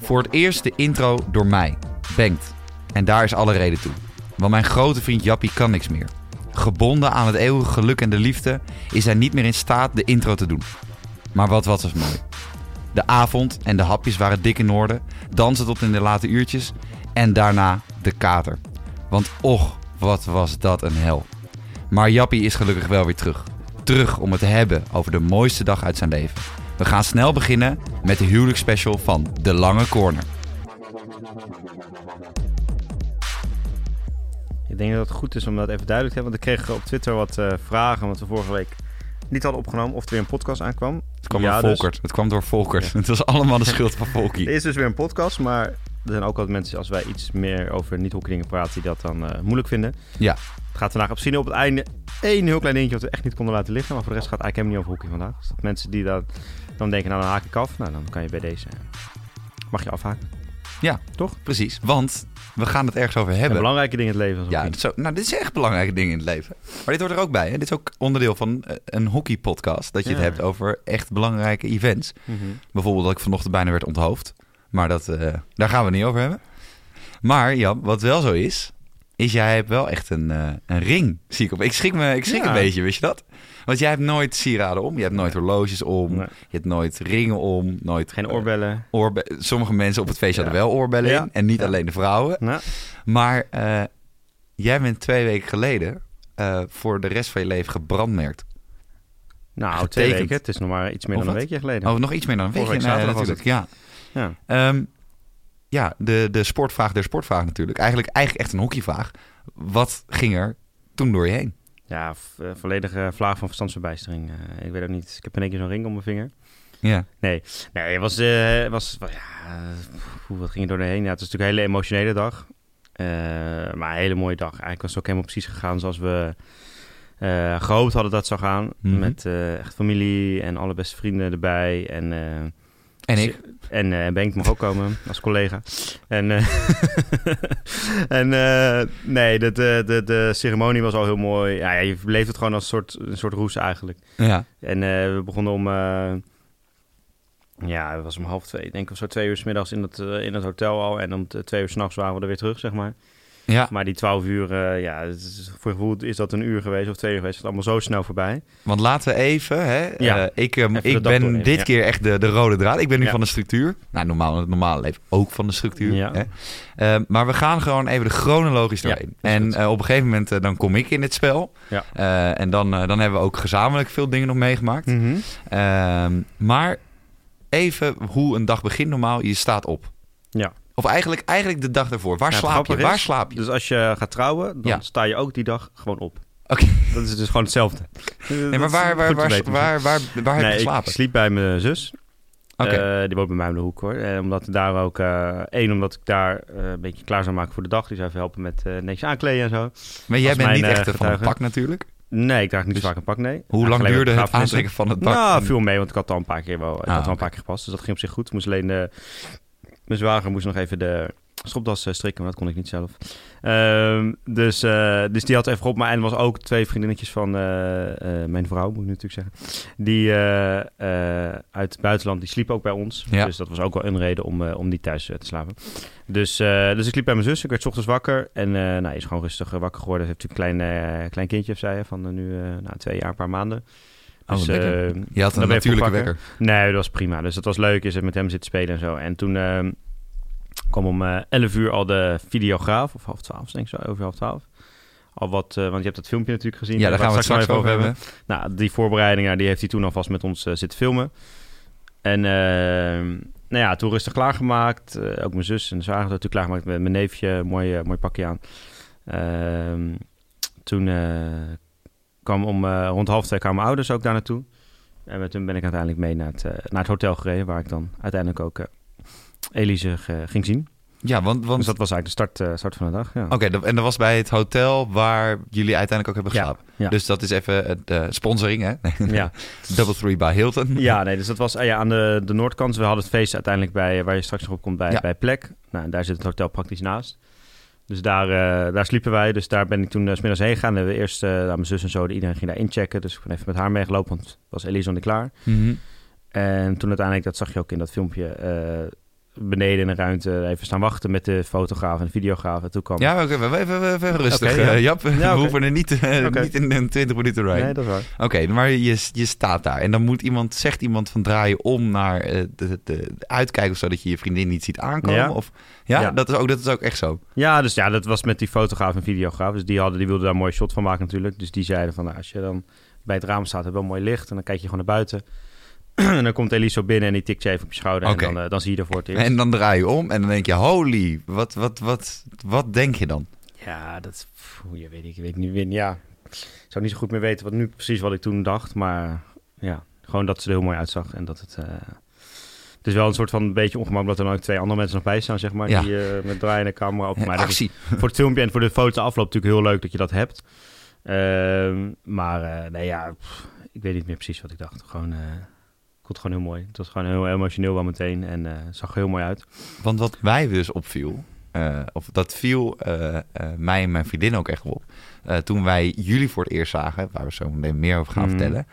Voor het eerst de intro door mij, Bengt. En daar is alle reden toe. Want mijn grote vriend Jappie kan niks meer. Gebonden aan het eeuwige geluk en de liefde is hij niet meer in staat de intro te doen. Maar wat was het mooi. De avond en de hapjes waren dik in orde, dansen tot in de late uurtjes en daarna de kater. Want och, wat was dat een hel. Maar Jappie is gelukkig wel weer terug. Terug om het te hebben over de mooiste dag uit zijn leven. We gaan snel beginnen met de huwelijksspecial van De Lange Corner. Ik denk dat het goed is om dat even duidelijk te hebben. Want ik kreeg op Twitter wat eh, vragen, wat we vorige week niet hadden opgenomen. Of er weer een podcast aankwam. Het kwam Ja, door dus- Volkert. Het kwam door Volkert. Het was allemaal de schuld van Volkie. Er is dus weer een podcast, maar er zijn ook wat mensen, als wij iets meer over niet-hockeydingen praten, die dat dan eh, moeilijk vinden. Ja. Het gaat vandaag op zien op het einde één heel klein dingetje wat we echt niet konden laten liggen. Maar voor de rest gaat het eigenlijk helemaal niet over hockey vandaag. Dus dat mensen die dat, dan denken, nou dan haak ik af. Nou, dan kan je bij deze, mag je afhaken. Ja, Toch? Precies. Want we gaan het ergens over En hebben. belangrijke dingen in het leven. Ja, dit ook- nou, dit is echt belangrijke dingen in het leven. Maar dit hoort er ook bij. Hè? Dit is ook onderdeel van eh, een hockeypodcast. Dat je het hebt over echt belangrijke events. Mhm. Bijvoorbeeld dat ik vanochtend bijna werd onthoofd. Maar dat, eh, daar gaan we het niet over hebben. Maar Jan, wat wel zo is, is jij hebt wel echt een, eh, een ring. Zie ik op. Ik schrik, me, ik schrik Ja. een beetje, wist je dat? Want jij hebt nooit sieraden om. Je hebt nooit horloges om. Nee. Je hebt nooit ringen om. Nooit Geen eh, oorbellen. oorbe- Sommige mensen op het feestje Ja. hadden wel oorbellen Ja. in. En niet alleen de vrouwen. Maar jij bent twee weken geleden voor de rest van je leven gebrandmerkt. nou twee weken. Het is nog maar iets meer Of dan een weekje geleden. Oh, nog iets meer dan een Vorige weekje. week zaterdag was natuurlijk. Ja, Ja. Ehm, ja de, de sportvraag der sportvraag natuurlijk. Eigenlijk, eigenlijk echt een hockeyvraag. Wat ging er toen door je heen? Ja, eh, volledige vlaag van verstandsverbijstering. Eh, ik weet ook niet. Ik heb in één keer zo'n ring om mijn vinger. Ja, Nee, nee het was, eh, was ja, wat ging er door heen? Ja, het was natuurlijk een hele emotionele dag. Maar een hele mooie dag. Eigenlijk was het ook helemaal precies gegaan zoals we eh, gehoopt hadden dat het zou gaan. Mhm. Met echt familie en alle beste vrienden erbij. En, en ik? En uh, Bengt mag ook komen als collega. En, eh, en eh, nee, de, de, de, de ceremonie was al heel mooi. Ja, je beleeft het gewoon als een soort, een soort roes eigenlijk. Ja. En eh, we begonnen om... eh, ja, het was om half twee. Ik denk of zo twee uur s middags in het, eh, in het hotel al. En om twee uur s'nachts waren we er weer terug, zeg maar. Ja, Maar die twaalf uur, eh, ja, is, voor gevoel is dat een uur geweest of twee uur geweest. Het is allemaal zo snel voorbij. want laten we even... Hè, Ja. eh, ik Even de ik ben doorheen, dit ja. keer echt de, de rode draad. Ik ben nu van de structuur. Nou, normaal, het normale leven ook van de structuur. Ja. Hè? Maar we gaan gewoon even de chronologisch doorheen. en eh, op een gegeven moment eh, dan kom ik in het spel. Ja. Eh, en dan, eh, dan hebben we ook gezamenlijk veel dingen nog meegemaakt. Ehm, maar even hoe een dag begint normaal. Je staat op. Ja. Of eigenlijk, eigenlijk de dag ervoor. Waar slaap je? Waar slaap je? Dus als je gaat trouwen, dan Ja. sta je ook die dag gewoon op. Oké. Dat is dus gewoon hetzelfde. Nee, maar waar, waar, waar, waar, waar, waar, heb je geslapen? ik sliep bij mijn zus. Oké. Eh, die woont bij mij om de hoek hoor. En omdat ik daar ook... eh één, omdat ik daar eh, een beetje klaar zou maken voor de dag. Die zou even helpen met eh netjes aankleden en zo. maar jij bent mijn, niet eh, echt eh, van een pak natuurlijk. Nee, ik draag niet Dus vaak een pak, nee. Hoe lang duurde het aantrekken van het pak? Nou, viel mee, want ik had al een paar keer wel, ik Ah, had wel een oké. paar keer gepast. Dus dat ging op zich goed. Ik moest alleen de, mijn zwager moest nog even de stropdas eh, strikken, maar dat kon ik niet zelf. Ehm, dus, eh, dus die had even op me. En was ook twee vriendinnetjes van eh, mijn vrouw, moet ik natuurlijk zeggen. Die uit het buitenland, die sliepen ook bij ons. Ja. Dus dat was ook wel een reden om, om niet thuis te slapen. Dus, dus ik liep bij mijn zus. Ik werd 's ochtends wakker. En nou, hij is gewoon rustig wakker geworden. Ze heeft natuurlijk een klein, klein kindje, heeft zij, van nu nou, twee jaar, een paar maanden. Oh, Dus, lekker. eh, Je had dan een natuurlijke wekker. Nee, dat was prima. Dus dat was leuk. Is het met hem zitten spelen en zo. En toen ehm, kwam om eh 11 uur al de videograaf. Of half twaalf, denk ik zo. Over half twaalf. Al wat, eh, want je hebt dat filmpje natuurlijk gezien. Ja, eh, daar gaan we het nog straks even over hebben. Nou, die voorbereidingen, die heeft hij toen alvast met ons eh, zitten filmen. En ehm, nou ja, toen rustig klaargemaakt. Eh, ook mijn zus en de zwager hadden toen klaargemaakt met mijn neefje. Mooi, eh, mooi pakje aan. Ehm, toen eh, kwam om eh, rond half twee kwamen mijn ouders ook daar naartoe. En met hun ben ik uiteindelijk mee naar het, eh, naar het hotel gereden, waar ik dan uiteindelijk ook eh, Elise ging zien. Ja, want... want Dus dat was eigenlijk de start, start van de dag. Ja. Oké, en dat was bij het hotel waar jullie uiteindelijk ook hebben geslapen. ja. Dus dat is even de sponsoring, hè? Ja. Double Three by Hilton. ja, nee, dus dat was eh, ja, aan de, de noordkant. We hadden het feest uiteindelijk bij, waar je straks nog op komt, bij, bij Plek. Nou, en daar zit het hotel praktisch naast. Dus daar, eh, daar sliepen wij. Dus daar ben ik toen uh, 's middags heen gegaan. En we eerst, uh, mijn zus en zo, iedereen ging daar inchecken. Dus ik ben even met haar meegelopen, want was Elise nog niet klaar. Mhm. En toen uiteindelijk, dat zag je ook in dat filmpje, eh, beneden in de ruimte even staan wachten met de fotograaf en de videograaf. En toen kwam... Ja, oké, we even, even, rustig. Ja. eh, Jap, we hoeven er niet, eh, niet in een 20 minuten ride. Nee, dat is waar. Oké, maar je, je staat daar en dan moet iemand, zegt iemand van draai je om naar eh, de, de, uitkijken of zo dat je je vriendin niet ziet aankomen? Ja. Of, ja. Dat, is ook, dat is ook echt zo. Ja, dus ja, dat was met die fotograaf en videograaf. Dus die, hadden, die wilden daar een mooi shot van maken natuurlijk. Dus die zeiden van, nou, als je dan bij het raam staat, heb wel mooi licht. En dan kijk je gewoon naar buiten. en dan komt Elise zo binnen en die tikt je even op je schouder. En dan, eh, dan zie je er voor het eerst. En dan draai je om en dan denk je, holy, wat, wat, wat, wat denk je dan? Ja, dat pff, je weet ik, weet niet. Ja, ik zou niet zo goed meer weten wat nu precies wat ik toen dacht, maar ja, gewoon dat ze er heel mooi uitzag en dat het. eh, het is wel een soort van een beetje ongemakkelijk dat er dan ook twee andere mensen nog bij staan, zeg maar, Ja. die eh, met draaiende camera op. Maar dat voor het filmpje en voor de foto afloop natuurlijk heel leuk dat je dat hebt. Ehm, maar nee, ja, pff, ik weet niet meer precies wat ik dacht. Gewoon, vond het gewoon heel mooi. Het was gewoon heel emotioneel wel meteen en eh, zag er heel mooi uit. Want wat mij dus opviel, eh, of dat viel eh, mij en mijn vriendin ook echt op. toen wij jullie voor het eerst zagen, waar we zo meteen meer over gaan Mhm. vertellen.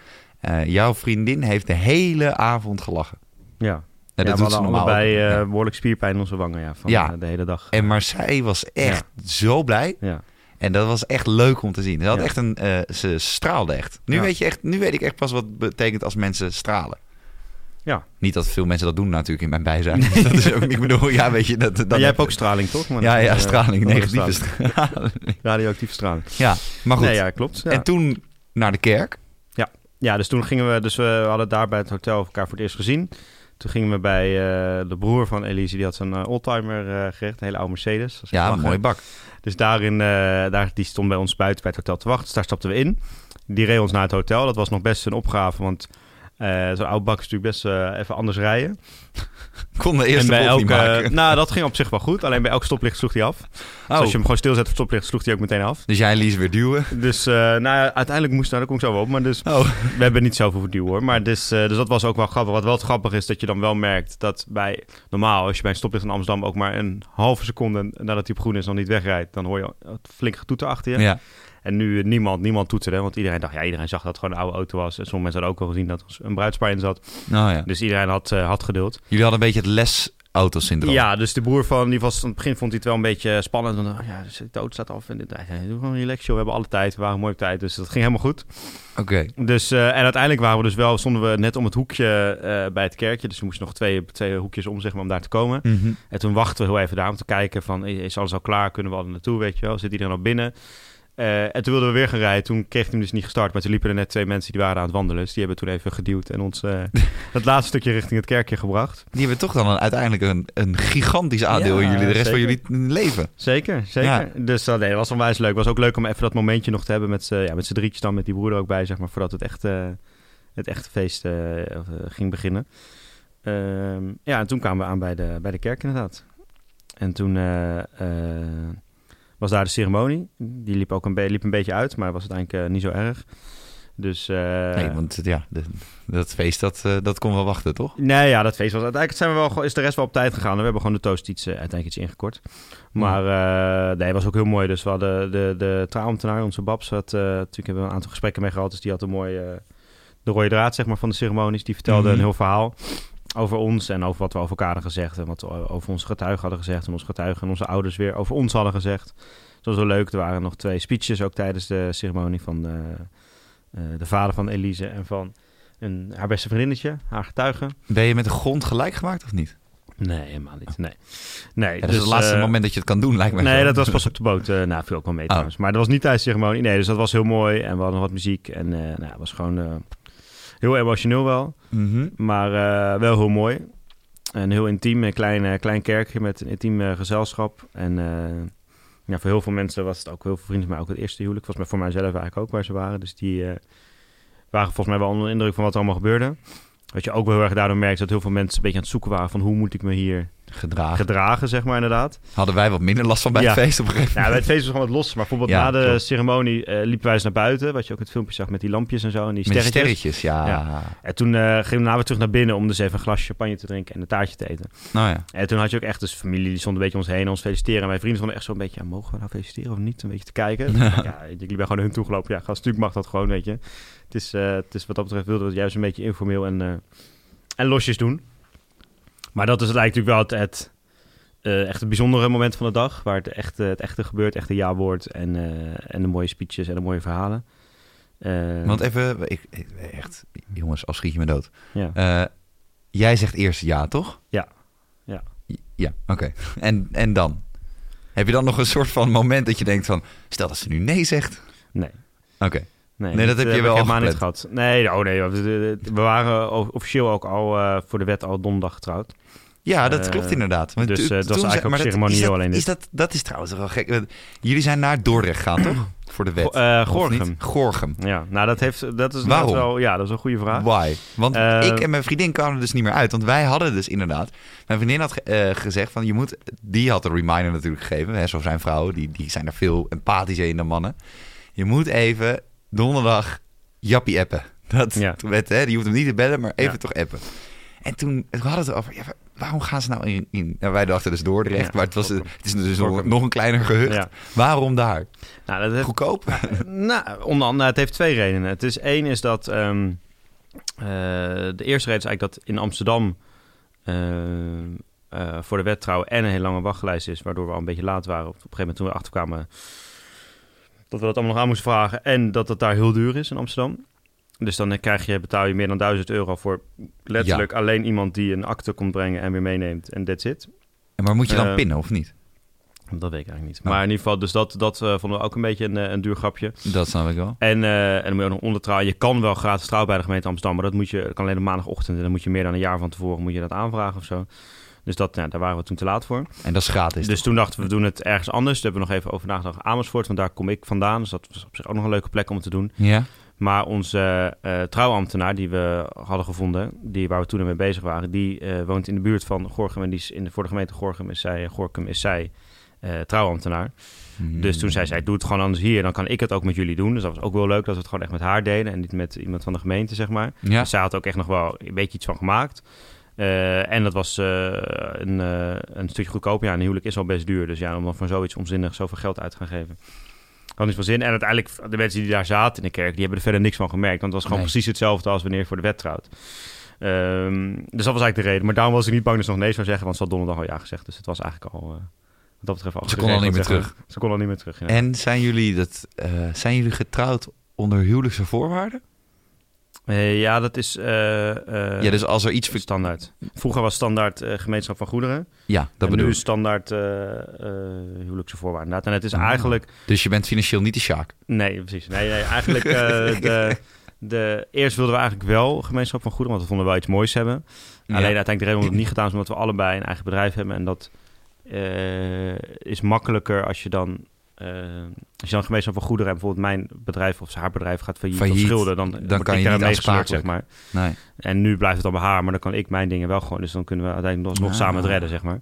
jouw vriendin heeft de hele avond gelachen. Ja, En ja, dat we doet ze hadden normaal Ja. behoorlijk spierpijn in onze wangen ja, van Ja. de hele dag. En maar zij was echt zo blij. Ja. En dat was echt leuk om te zien. Ze, had Ja. echt een, ze straalde echt. Nu, Ja. weet je echt. nu weet ik echt pas wat het betekent als mensen stralen. Ja. Niet dat veel mensen dat doen natuurlijk in mijn bijzijn. Dat is ook, ik bedoel, ja, weet je. Dat, dat jij hebt ook straling, toch? Maar Ja, ja, eh, straling, negatieve straling. straling. Radioactieve straling. Ja, maar goed. Nee, ja, klopt. Ja. En toen naar de kerk. ja, dus toen gingen we... Dus we hadden daar bij het hotel elkaar voor het eerst gezien. Toen gingen we bij eh, de broer van Elise. Die had zo'n eh, oldtimer eh gerecht. Een hele oude Mercedes. Ja, een mooie bak. Dus daarin, daar, die stond bij ons buiten bij het hotel te wachten. Dus daar stapten we in. Die reed ons naar het hotel. Dat was nog best een opgave, want eh, zo'n oud bak is natuurlijk best eh, even anders rijden. Kon de eerste en bij elke, maken. nou, dat ging op zich wel goed. Alleen bij elk stoplicht sloeg hij af. Dus Oh, als je hem gewoon stilzet voor stoplicht, sloeg hij ook meteen af. dus jij en Lies weer duwen. Dus eh, nou ja, uiteindelijk moest, nou, daar kom ik zo wel op. Maar dus, Oh. we hebben niet zoveel verduwen hoor. Maar dus, dus dat was ook wel grappig. Wat wel grappig is, dat je dan wel merkt dat bij... Normaal, als je bij een stoplicht in Amsterdam ook maar een halve seconde nadat hij op groen is nog niet wegrijdt... dan hoor je het flink getoeter achter je. Ja. En nu eh, niemand, niemand toeterde, want iedereen dacht... Ja, iedereen zag dat het gewoon een oude auto was. En sommige mensen hadden ook wel gezien dat er een bruidspaar in zat. Nou ja. Dus iedereen had, eh, had geduld. Jullie hadden een beetje het lesautosyndroom. Ja, dus de broer van, die was aan het begin vond hij het wel een beetje spannend. Want, oh ja, dus de auto staat af. En dit, doe gewoon relax we hebben alle tijd. We waren mooi op tijd, dus dat ging helemaal goed. Oké. Dus, eh, en uiteindelijk waren we dus wel, stonden we net om het hoekje bij het kerkje. Dus we moesten nog twee, twee hoekjes om, zeg maar, om daar te komen. Mhm. En toen wachten we heel even daar om te kijken van, is is alles al klaar? Kunnen we al naartoe, weet je wel? Zit iedereen al binnen? Eh, en toen wilden we weer gaan rijden. Toen kreeg hij hem dus niet gestart. Maar toen liepen er net twee mensen die waren aan het wandelen. Dus die hebben toen even geduwd en ons eh, het laatste stukje richting het kerkje gebracht. Die hebben toch dan een, uiteindelijk een, een gigantisch aandeel in jullie, de rest van jullie leven. Zeker, zeker. Ja. Dus uh, nee, dat was onwijs leuk. Het was ook leuk om even dat momentje nog te hebben met z'n ja, met z'n drietjes dan, met die broer er ook bij, zeg maar, voordat het echte, het echte feest eh, eh, ging beginnen. Ehm, ja, en toen kwamen we aan bij de, bij de kerk inderdaad. En toen eh, eh, was daar de ceremonie. Die liep ook een, be- liep een beetje uit, maar was uiteindelijk eh, niet zo erg. Dus, eh, nee, want ja, de- dat feest, dat, eh, dat kon wel wachten, toch? Nee, ja, dat feest was uiteindelijk zijn we wel, is de rest wel op tijd gegaan. We hebben gewoon de toast iets, uiteindelijk iets ingekort. Maar eh, nee, het was ook heel mooi. Dus we hadden de, de trouwambtenaar, onze Babs, had, natuurlijk hebben we een aantal gesprekken mee gehad. Dus die had een mooi, eh, de rode draad zeg maar, van de ceremonies. Die vertelde Mhm. een heel verhaal over ons en over wat we over elkaar hadden gezegd. En wat we over onze getuigen hadden gezegd. En onze getuigen en onze ouders weer over ons hadden gezegd. Dat was wel leuk. Er waren nog twee speeches ook tijdens de ceremonie van eh, eh, de vader van Elise en van een, haar beste vriendinnetje, haar getuigen. Ben je met de grond gelijk gemaakt of niet? Nee, helemaal niet. Nee. nee Ja, dat is het laatste eh, moment dat je het kan doen, lijkt me. Nee, zo. dat was pas op de boot. eh nou, viel ook wel mee Oh. trouwens. Maar dat was niet tijdens de ceremonie. Nee, dus dat was heel mooi. En we hadden nog wat muziek. En eh nou, het was gewoon heel emotioneel wel. Mhm. Maar eh, wel heel mooi. En heel intiem. Een klein, eh, klein kerkje met een intiem eh, gezelschap. En ja, voor heel veel mensen was het ook heel veel vrienden van mij ook het eerste huwelijk. Volgens mij voor mijzelf eigenlijk ook waar ze waren. Dus die waren volgens mij wel onder de indruk van wat er allemaal gebeurde. Wat je ook wel heel erg daardoor merkt, dat heel veel mensen een beetje aan het zoeken waren van hoe moet ik me hier Gedragen. gedragen, zeg maar inderdaad. Hadden wij wat minder last van bij Ja. het feest op een gegeven Ja, bij moment. het feest was gewoon wat los. Maar bijvoorbeeld Ja, na de klopt. ceremonie eh, liepen wij eens naar buiten. Wat je ook in het filmpje zag met die lampjes en zo. En die sterretjes. ja. Ja. En toen eh, gingen we weer terug naar binnen om dus even een glas champagne te drinken en een taartje te eten. Nou ja. En toen had je ook echt dus familie, die stond een beetje om ons heen, ons feliciteren. En mijn vrienden stonden echt zo een beetje, ja, mogen we nou feliciteren of niet? Een beetje te kijken. ja, ik ben gewoon naar hun toegelopen. Ja, gast, natuurlijk mag dat gewoon, weet je. Het is, eh, het is wat dat betreft wilden we het juist een beetje informeel en, en losjes doen. Maar dat is lijkt natuurlijk wel het, het eh, echt het bijzondere moment van de dag. Waar het echte, het echte gebeurt, echt een ja-woord en, eh, en de mooie speeches en de mooie verhalen. Eh, Want even, ik, ik- echt, jongens, als schiet je me dood. ja. Jij zegt eerst ja, toch? Ja. Ja. Ja, oké. En, en dan? Heb je dan nog een soort van moment dat je denkt van... Stel dat ze nu nee zegt. Nee. Oké. Nee, Nee, dat heb je wel helemaal al niet gehad. Nee, oh nee, we waren officieel ook al voor de wet al donderdag getrouwd. Ja, dat Eh, klopt inderdaad. Want dus, eh, dat was toen eigenlijk ook ceremonieel is dat- alleen dit. Is dat, dat is trouwens wel gek. Jullie zijn naar Dordrecht gegaan, toch? Voor de wet. Go- Of Gorinchem. niet? Gorgem. Ja, nou dat heeft, dat is Waarom? wel, ja, dat is een goede vraag. Why? Want ik en mijn vriendin kwamen er dus niet meer uit. Want wij hadden dus inderdaad... Mijn vriendin had ge- gezegd van je moet... Die had een reminder natuurlijk gegeven. Hè, zo zijn vrouwen. Die, die zijn er veel empathischer in dan mannen. Je moet even donderdag Jappie appen. Dat Ja. werd, hè, die hoeft hem niet te bellen, maar even Ja. toch appen. En toen we hadden we het over... Ja, waarom gaan ze nou in... in nou, wij dachten dus Dordrecht. Ja, maar het, was, het is dus nog, een kleiner gehucht. Ja. Waarom daar? Nou, dat heeft, Goedkoop? nou, onder andere, het heeft twee redenen. Het is één is dat ehm, eh, de eerste reden is eigenlijk dat in Amsterdam eh, eh, voor de wet trouwen en een hele lange wachtlijst is, waardoor we al een beetje laat waren. Op, een gegeven moment toen we achterkwamen dat we dat allemaal nog aan moesten vragen en dat het daar heel duur is in Amsterdam. Dus dan krijg je, betaal je meer dan 1000 euro voor letterlijk alleen iemand die een akte komt brengen en weer meeneemt en that's it. En maar moet je dan Eh, pinnen of niet? Dat weet ik eigenlijk niet. Oh. Maar in ieder geval, dus dat, dat eh, vonden we ook een beetje een, eh, een duur grapje. Dat snap ik wel. En, eh, en dan moet je ook nog ondertrouwen. Je kan wel gratis trouwen bij de gemeente Amsterdam, maar dat moet je, dat kan alleen op maandagochtend. En dan moet je meer dan een jaar van tevoren moet je dat aanvragen of zo. Dus dat, ja, daar waren we toen te laat voor. En dat is gratis. dus toen dachten we, we doen het ergens anders. Daar hebben we nog even over nagedacht. Amersfoort, want daar kom ik vandaan. Dus dat was op zich ook nog een leuke plek om het te doen. Ja? Maar onze eh, trouwambtenaar die we hadden gevonden, die, waar we toen mee bezig waren, die eh, woont in de buurt van Gorgum. En die is in de, voor de gemeente Gorgum is zij, Gorkum is zij eh, trouwambtenaar. Dus toen zei zij, doe het gewoon anders hier. Dan kan ik het ook met jullie doen. Dus dat was ook wel leuk dat we het gewoon echt met haar deden. En niet met iemand van de gemeente, zeg maar. Ja. Dus zij had ook echt nog wel een beetje iets van gemaakt. En dat was een, een stukje goedkoop. Ja, een huwelijk is al best duur. Dus ja, om dan voor zoiets onzinnig zoveel geld uit te gaan geven. Had niet veel zin. En uiteindelijk, de mensen die daar zaten in de kerk, die hebben er verder niks van gemerkt. Want het was gewoon Nee. precies hetzelfde als wanneer je voor de wet trouwt. Ehm, dus dat was eigenlijk de reden. Maar daarom was ik niet bang dat ze nog nee zou zeggen, want ze had donderdag al ja gezegd. Dus het was eigenlijk al, eh, wat dat betreft al Ze kon al niet meer terug. Ze kon al niet meer terug, ja. En zijn jullie, dat, eh, zijn jullie getrouwd onder huwelijkse voorwaarden? Eh, ja, dat is eh, eh, ja, dus als er iets... standaard. Vroeger was standaard gemeenschap van goederen. Ja, dat en bedoel nu is standaard huwelijkse voorwaarden. inderdaad. En het is Ah. eigenlijk... Dus je bent financieel niet de Sjaak. Nee, precies. Nee, nee eigenlijk de, de... Eerst wilden we eigenlijk wel gemeenschap van goederen, want we vonden wel iets moois hebben. Alleen uiteindelijk de reden om het niet gedaan is omdat we allebei een eigen bedrijf hebben. En dat is makkelijker als je dan... eh, als je dan gemeenschap van goederen hebt, bijvoorbeeld mijn bedrijf of haar bedrijf gaat failliet, of Failliet, schulden, dan, dan kan ik je niet mee gesleurd, zeg maar. Nee. En nu blijft het dan bij haar, maar dan kan ik mijn dingen wel gewoon. Dus dan kunnen we uiteindelijk nog, samen het redden, zeg maar.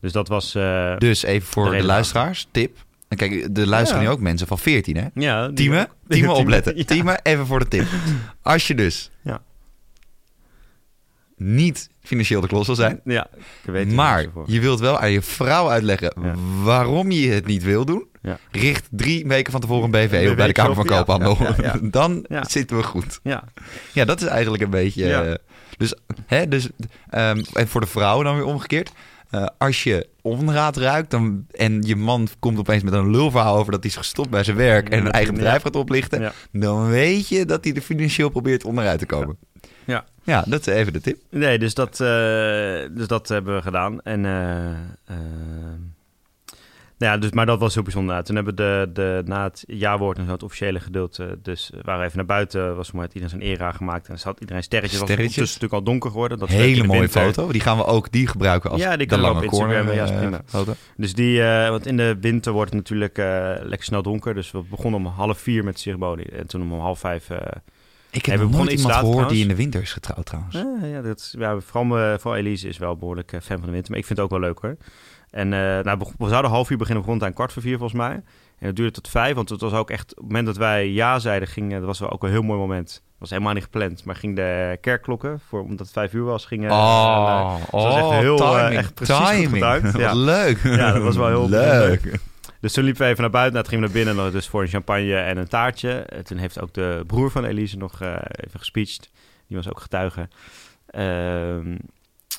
Dus dat was... eh, Dus even voor De luisteraars, tip. En kijk, de luisteren Ja. nu ook mensen van 14, hè? ja, Teamen, ook. teamen Teamen, opletten. ja. Teamen, even voor de tip. Als je dus Ja. Niet financieel de klos wil zijn, Ja, ik weet maar je wilt wel aan je vrouw uitleggen Ja. waarom je het niet wil doen, Ja. richt drie weken van tevoren een BV op bij de Kamer van Koophandel. ja. Dan zitten we goed. Ja, Ja, dat is eigenlijk een beetje. Eh, dus, hè, dus ehm, en voor de vrouwen dan weer omgekeerd. Eh, als je onraad ruikt dan, en je man komt opeens met een lulverhaal over dat hij is gestopt bij zijn werk en een eigen bedrijf gaat oplichten, dan weet je dat hij er financieel probeert onderuit te komen. Ja. Ja, dat is even de tip. nee, dus dat, eh, dus dat hebben we gedaan. En, eh, eh, nou ja, dus, maar dat was heel bijzonder. Toen hebben we de, de, na het jaarwoord en zo, het officiële gedeelte, dus we waren even naar buiten, was maar iedereen zijn era gemaakt. En zat iedereen sterretjes. Het was ondertussen natuurlijk al donker geworden. Dat Hele mooie winter. foto. Die gaan we ook die gebruiken als Ja, die de we lange corner ja, is prima. foto. Dus die, want in de winter wordt het natuurlijk lekker snel donker. Dus we begonnen om half vier met de ceremonie. En toen om half vijf eh, Ik heb nog nooit iemand gehoord die in de winter is getrouwd trouwens. Ja, ja, dat is, ja vooral, eh, vooral Elise is wel behoorlijk eh, fan van de winter. Maar ik vind het ook wel leuk hoor. En eh, nou, we, zouden half uur beginnen, begonnen aan kwart voor vier volgens mij. En het duurde tot vijf, want het was ook echt... Op het moment dat wij ja zeiden, ging, dat was wel ook een heel mooi moment. Het was helemaal niet gepland, maar ging de kerkklokken, voor, omdat het vijf uur was, gingen... Oh, eh, was echt heel, eh, echt precies timing. ja. Wat leuk. Ja, dat was wel heel leuk. Dus toen liepen we even naar buiten. Nou, toen gingen we naar binnen nog dus voor een champagne en een taartje. En toen heeft ook de broer van Elise nog eh, even gespeecht. Die was ook getuige. Ehm,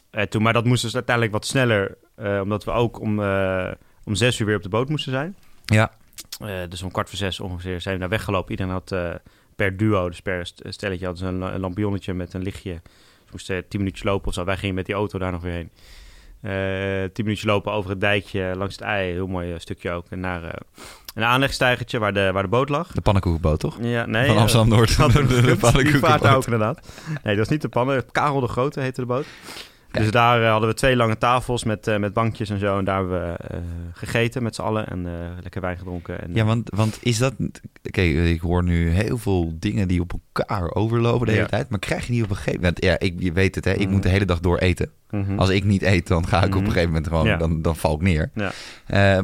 en toen, maar dat moest dus uiteindelijk wat sneller. eh, omdat we ook om, eh, om zes uur weer op de boot moesten zijn. Ja. Eh, dus om kwart voor zes ongeveer zijn we naar weggelopen. Iedereen had eh, per duo, dus per st- stelletje, hadden ze een lampionnetje met een lichtje. Ze moesten tien minuutjes lopen of zo. Wij gingen met die auto daar nog weer heen. Eh, tien minuutjes lopen over het dijkje langs het ei. Heel mooi eh, stukje ook. En naar eh, een aanlegstijgertje waar de, waar de boot lag. De pannenkoekenboot, toch? Ja, nee. Van eh, Amsterdam-Noord. de, de. Die vaart ook inderdaad. Nee, dat was niet de pannen. Karel de Grote heette de boot. Kijk. Dus daar eh, hadden we twee lange tafels met, eh, met bankjes en zo. En daar hebben we eh, gegeten met z'n allen en lekker wijn gedronken. En, Ja, want, want is dat... Oké, ik hoor nu heel veel dingen die op elkaar overlopen de hele Ja. tijd. Maar krijg je niet op een gegeven moment... Ja, ik, je weet het, hè. Ik Mhm. moet de hele dag door eten. Mhm. Als ik niet eet, dan ga ik op Mhm. een gegeven moment gewoon... Ja. Dan, dan val ik neer. Ja.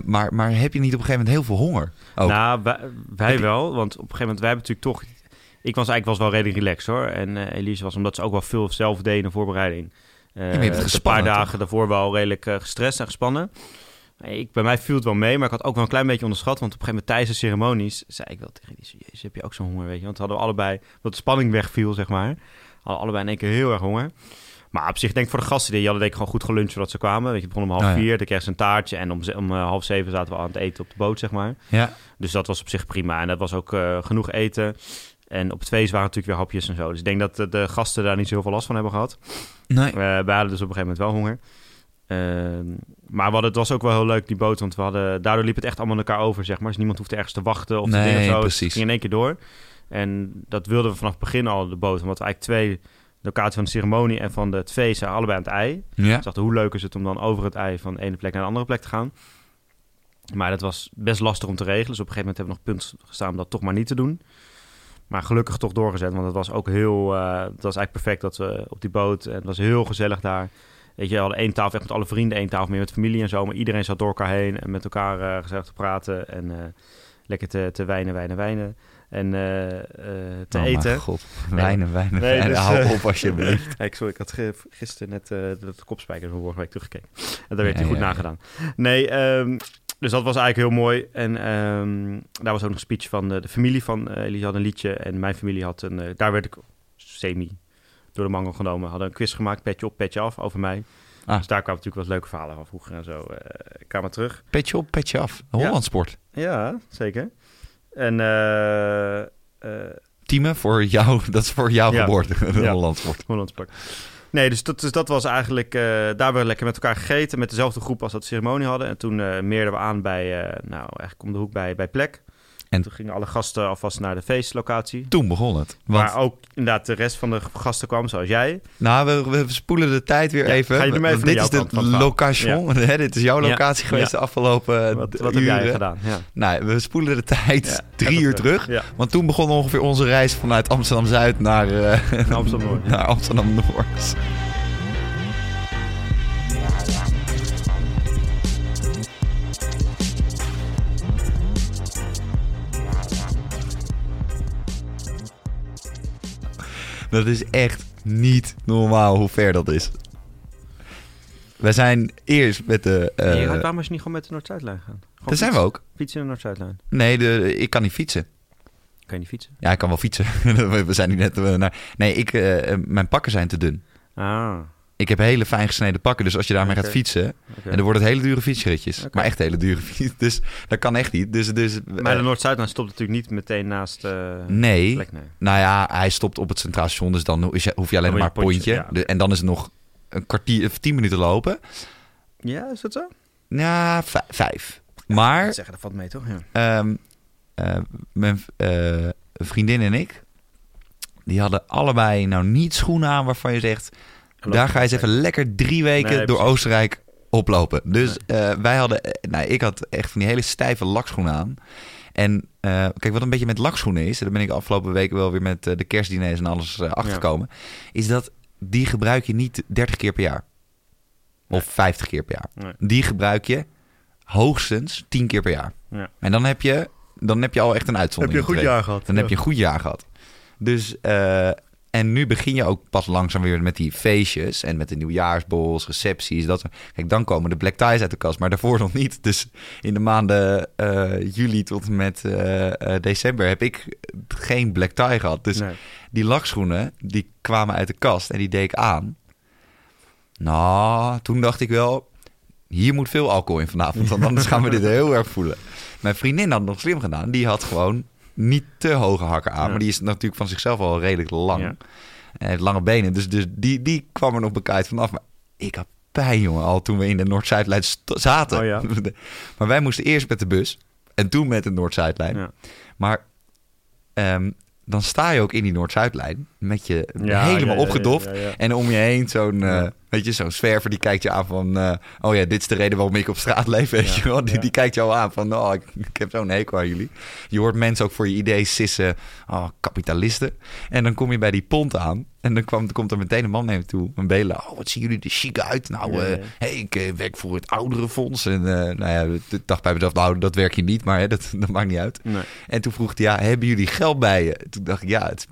Maar, maar heb je niet op een gegeven moment heel veel honger? Ook? Nou, wij, wij wel. Want op een gegeven moment, wij hebben natuurlijk toch... Ik was eigenlijk was wel redelijk relaxed hoor. En Elise was, omdat ze ook wel veel zelf deed in de voorbereiding. Eh, een gespannen, paar toch? dagen daarvoor wel redelijk eh, gestrest en gespannen. Ik, bij mij viel het wel mee, maar ik had ook wel een klein beetje onderschat. Want op een gegeven moment tijdens de ceremonies zei ik wel tegen Elise... Jezus, heb je ook zo'n honger, weet je? Want we hadden allebei, dat de spanning wegviel, zeg maar. Hadden allebei in één keer heel erg honger. Maar op zich denk ik voor de gasten, die hadden denk ik gewoon goed geluncht voordat ze kwamen. Weet je, begon om half Oh ja. vier, dan kreeg ze een taartje. En om, ze- om eh, half zeven zaten we aan het eten op de boot, zeg maar. Ja. Dus dat was op zich prima. En dat was ook eh, genoeg eten. En op het feest waren natuurlijk weer hapjes en zo. Dus ik denk dat de, gasten daar niet zo heel veel last van hebben gehad. Nee. Eh, wij hadden dus op een gegeven moment wel honger. Ehm, maar we hadden, het was ook wel heel leuk, die boot. Want we hadden, daardoor liep het echt allemaal elkaar over, zeg maar. Dus niemand hoefde ergens te wachten of te Nee, dingen zo. precies. Het ging in één keer door. En dat wilden we vanaf het begin al, de boot. Omdat we eigenlijk twee locaties van de ceremonie en van het feest zijn allebei aan het ei. Ja. Ik dacht, hoe leuk is het om dan over het ei van de ene plek naar de andere plek te gaan. Maar dat was best lastig om te regelen. Dus op een gegeven moment hebben we nog punt gestaan om dat toch maar niet te doen. Maar gelukkig toch doorgezet, want het was ook heel... eh het was eigenlijk perfect dat we op die boot... Het was heel gezellig daar. Weet je, we hadden één tafel echt met alle vrienden, één tafel meer met familie en zo. Maar iedereen zat door elkaar heen en met elkaar eh, gezellig te praten. En eh, lekker te, te wijnen, wijnen, wijnen. En eh, te Oh, mijn eten. god. Wijnen, wijnen, Nee, wijnen. dus, Hou op alsjeblieft. Ik, sorry, ik had gisteren net de, kopspijker van vorige week teruggekeken. En daar werd Ja, hij goed ja, ja. nagedaan. Nee, ehm, dus dat was eigenlijk heel mooi. En ehm, daar was ook nog een speech van de, de familie van uh, Elise had een liedje. En mijn familie had een... eh, daar werd ik semi door de mangel genomen. Hadden een quiz gemaakt, petje op, petje af, over mij. Ah. Dus daar kwamen natuurlijk wat leuke verhalen van vroeger en zo. eh kwamen terug. Petje op, petje af. Ja. Hollandsport. Ja, zeker. En... eh eh, Teamen voor jou, dat is voor jouw Ja. geboorte. Ja. Hollandsport. Hollandspak. Nee, dus dat, dus dat was eigenlijk... eh, daar hebben we lekker met elkaar gegeten. Met dezelfde groep als dat de ceremonie hadden. En toen eh meerden we aan bij... eh, nou, eigenlijk om de hoek bij, bij Plek. En- En toen gingen alle gasten alvast naar de feestlocatie. Toen begon het. Want, Waar ook inderdaad de rest van de gasten kwam, zoals jij. nou, we, we spoelen de tijd weer Ja, even. ga je maar even dit is de location. Hè, dit is jouw Ja. locatie geweest de afgelopen eh, Wat, wat heb jij gedaan? Ja. Nou, we spoelen de tijd drie uur terug. Want toen begon ongeveer onze reis vanuit Amsterdam-Zuid naar, eh, naar Amsterdam-Noord. ja. naar Amsterdam-Noord. Dat is echt niet normaal hoe ver dat is. We zijn eerst met de... eh, Nee, waarom is je niet gewoon met de Noord-Zuidlijn gaan? Gewoon daar zijn we ook. Fietsen in de Noord-Zuidlijn. Nee, de, ik kan niet fietsen. Kan je niet fietsen? Ja, ik kan wel fietsen. we zijn nu net eh, naar... Nee, ik, eh, eh, mijn pakken zijn te dun. Ah, Ik heb hele fijn gesneden pakken. Dus als je daarmee gaat fietsen... En dan wordt het hele dure fietsritjes. Maar echt hele dure fiets. Dus dat kan echt niet. Dus, dus, Maar eh, de Noord-Zuidlijn stopt natuurlijk niet meteen naast eh nee. plek, nee. Nou ja, hij stopt op het Centraal Station. Dus dan hoef je, hoef je alleen Dan maar een je pontje. De- en dan is het nog een kwartier of tien minuten lopen. Ja, is dat zo? Ja, vijf. Maar Ik zeggen, dat valt mee toch? Ja. ehm, eh, mijn vriendin en ik... Die hadden allebei nou niet schoenen aan waarvan je zegt... Daar ga je eens even lekker drie weken Nee, door precies. Oostenrijk oplopen. Dus eh, wij hadden, eh, nou, ik had echt van die hele stijve lakschoenen aan. En eh, kijk, wat een beetje met lakschoenen is, daar ben ik de afgelopen weken wel weer met de kerstdiners en alles achtergekomen, is dat die gebruik je niet 30 keer per jaar. Of 50 keer per jaar. Die gebruik je hoogstens 10 keer per jaar. Ja. En dan heb je, dan heb je al echt een uitzondering. gekregen. gehad. Dan heb je een goed jaar gehad. Dus, eh, en nu begin je ook pas langzaam weer met die feestjes en met de nieuwjaarsborrels, recepties. Dat, kijk, dan komen de black ties uit de kast, maar daarvoor nog niet. Dus in de maanden eh, juli tot en met eh, eh, december heb ik geen black tie gehad. Dus Nee. die lakschoenen, die kwamen uit de kast en die deed ik aan. Nou, toen dacht ik wel, hier moet veel alcohol in vanavond, want anders gaan we dit heel erg voelen. Mijn vriendin had het nog slim gedaan. Die had gewoon niet te hoge hakken aan, Ja. maar die is natuurlijk van zichzelf al redelijk lang. Ja. En lange benen, dus, dus die, die kwam er nog bekijkt vanaf. Maar ik had pijn, jongen, al toen we in de Noord-Zuidlijn zaten. Oh ja. maar wij moesten eerst met de bus en toen met de Noord-Zuidlijn. Ja. Maar ehm, dan sta je ook in die Noord-Zuidlijn met je helemaal opgedoft. En om je heen zo'n, eh. Weet je, zo'n zwerver die kijkt je aan van... eh, oh ja, dit is de reden waarom ik op straat leef, weet je wel. Die, kijkt jou aan van, oh, ik, ik heb zo'n hekel aan jullie. Je hoort mensen ook voor je idee sissen, oh, kapitalisten. En dan kom je bij die pont aan en dan kwam, komt er meteen een man naar je toe. Een bela, oh, wat zien jullie er chic uit. Nou, Ja, eh, hey, ik eh, werk voor het ouderenfonds. En nou ja, ik dacht bij mezelf, nou, dat werk je niet, maar hè, dat, dat maakt niet uit. Nee. En toen vroeg hij, ja, hebben jullie geld bij je? Toen dacht ik, ja, het,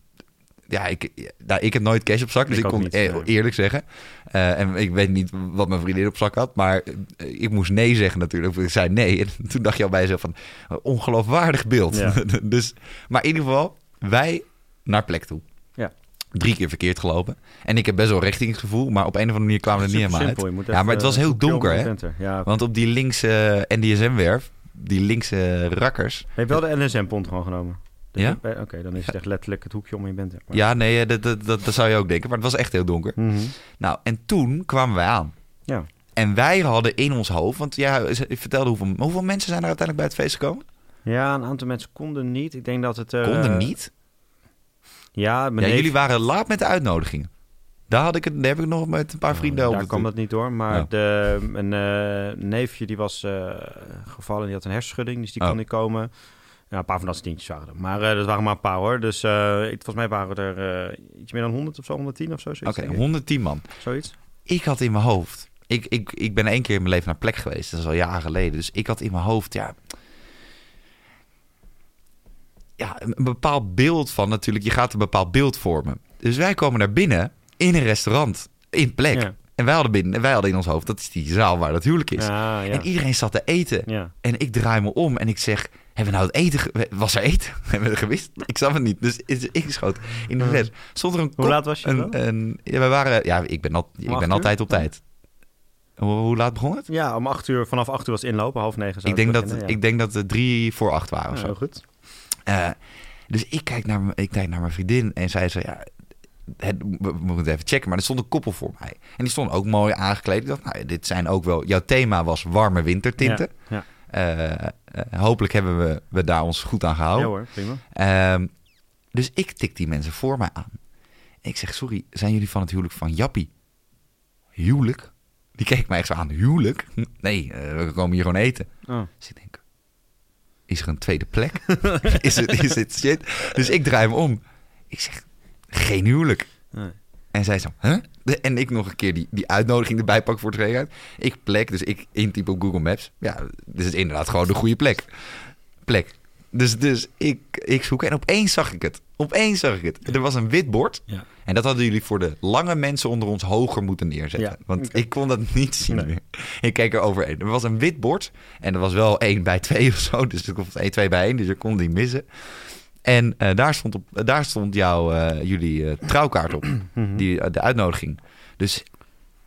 ja ik, nou, ik heb nooit cash op zak, dus Ik ik, kon niet, e- nee. eerlijk zeggen. Eh, en ik weet niet wat mijn vriendin op zak had, maar eh, ik moest nee zeggen natuurlijk. Ik zei nee. En toen dacht je al bij jezelf van, ongeloofwaardig beeld. Ja. dus, maar in ieder geval, wij naar plek toe. Ja. Drie keer verkeerd gelopen. En ik heb best wel richtingsgevoel, maar op een of andere manier kwamen we er niet helemaal uit. Ja, maar het was eh, heel donker, hè? Want op die linkse NDSM-werf, die linkse rakkers, Heb je wel de NSM-pont gewoon genomen? Ja? Eh, Oké, dan is het echt letterlijk het hoekje om je bent. Maar- Ja, nee, eh, dat, dat, dat, dat zou je ook denken. Maar het was echt heel donker. Mhm. Nou, en toen kwamen wij aan. Ja. En wij hadden in ons hoofd... Want ja, ik vertelde hoeveel, hoeveel mensen zijn er uiteindelijk bij het feest gekomen? ja, een aantal mensen konden niet. Ik denk dat het... eh, Konden niet. Ja, Ja, mijn neef- jullie waren laat met de uitnodigingen. Daar, had ik het, daar heb ik nog met een paar vrienden over. Daar kwam dat niet door. Maar Ja. de, een eh, neefje die was eh, gevallen, die had een hersenschudding, dus die Oh. kon niet komen. Ja, een paar van dat soort waren er. Maar eh, dat waren maar een paar hoor. Dus ik, volgens mij waren er eh, iets meer dan 100 of zo, 110 of zo. Oké, denk ik. 110 man. zoiets. Ik had in mijn hoofd... Ik, ik, ik ben één keer in mijn leven naar plek geweest. Dat is al jaren geleden. Dus ik had in mijn hoofd, ja... Ja, een bepaald beeld van natuurlijk. Je gaat een bepaald beeld vormen. Dus wij komen naar binnen in een restaurant. In plek. Ja. En wij hadden, binnen, wij hadden in ons hoofd, dat is die zaal waar dat huwelijk is. Ja, ja. En iedereen zat te eten. En ik draai me om en ik zeg, hebben we nou het eten... ge- Was er eten? Hebben we er gewist? Ik zag het niet. Dus is ingeschoten in de fles. Stond er een Hoe laat was je Een, dan? een, ja, we waren... Ja, ik ben, al, ik ben altijd op tijd. Hoe, hoe laat begon het? Ja, om acht uur, vanaf acht uur was inlopen, half negen zou Ik het denk, dat, ja. ik denk dat het drie voor acht waren of zo. heel goed. Eh, dus ik kijk, naar, ik kijk naar mijn vriendin en zij zei, ja, het, we, we moeten even checken. Maar er stond een koppel voor mij. En die stond ook mooi aangekleed. Ik dacht, nou, dit zijn ook wel... Jouw thema was warme wintertinten. Ja, eh, hopelijk hebben we, we daar ons goed aan gehouden. ja hoor, prima. Ehm, dus ik tik die mensen voor mij aan. Ik zeg, sorry, zijn jullie van het huwelijk van Jappie? Huwelijk? Die keek mij echt zo aan. Huwelijk? Nee, eh, we komen hier gewoon eten. Oh. Dus ik denk, is er een tweede plek? is, het, is het shit? Dus ik draai me om. Ik zeg, geen huwelijk. Nee. En zij zo, huh? De- En ik nog een keer die, die uitnodiging erbij pak voor het regenhuis. Ik plek, dus ik intyp op Google Maps. Ja, dit is inderdaad gewoon de goede plek. Plek. Dus, dus ik, ik zoek en opeens zag ik het. Opeens zag ik het. Er was een wit bord. Ja. En dat hadden jullie voor de lange mensen onder ons hoger moeten neerzetten. Ja, Want ik kon dat niet zien Nee. meer. Ik keek er overheen. Er was een wit bord. En er was wel één bij twee of zo. Dus ik was één, twee bij één. Dus ik kon die missen. En eh, daar, stond op, daar stond jouw, eh, jullie eh, trouwkaart op. Mhm. Die, eh, de uitnodiging. Dus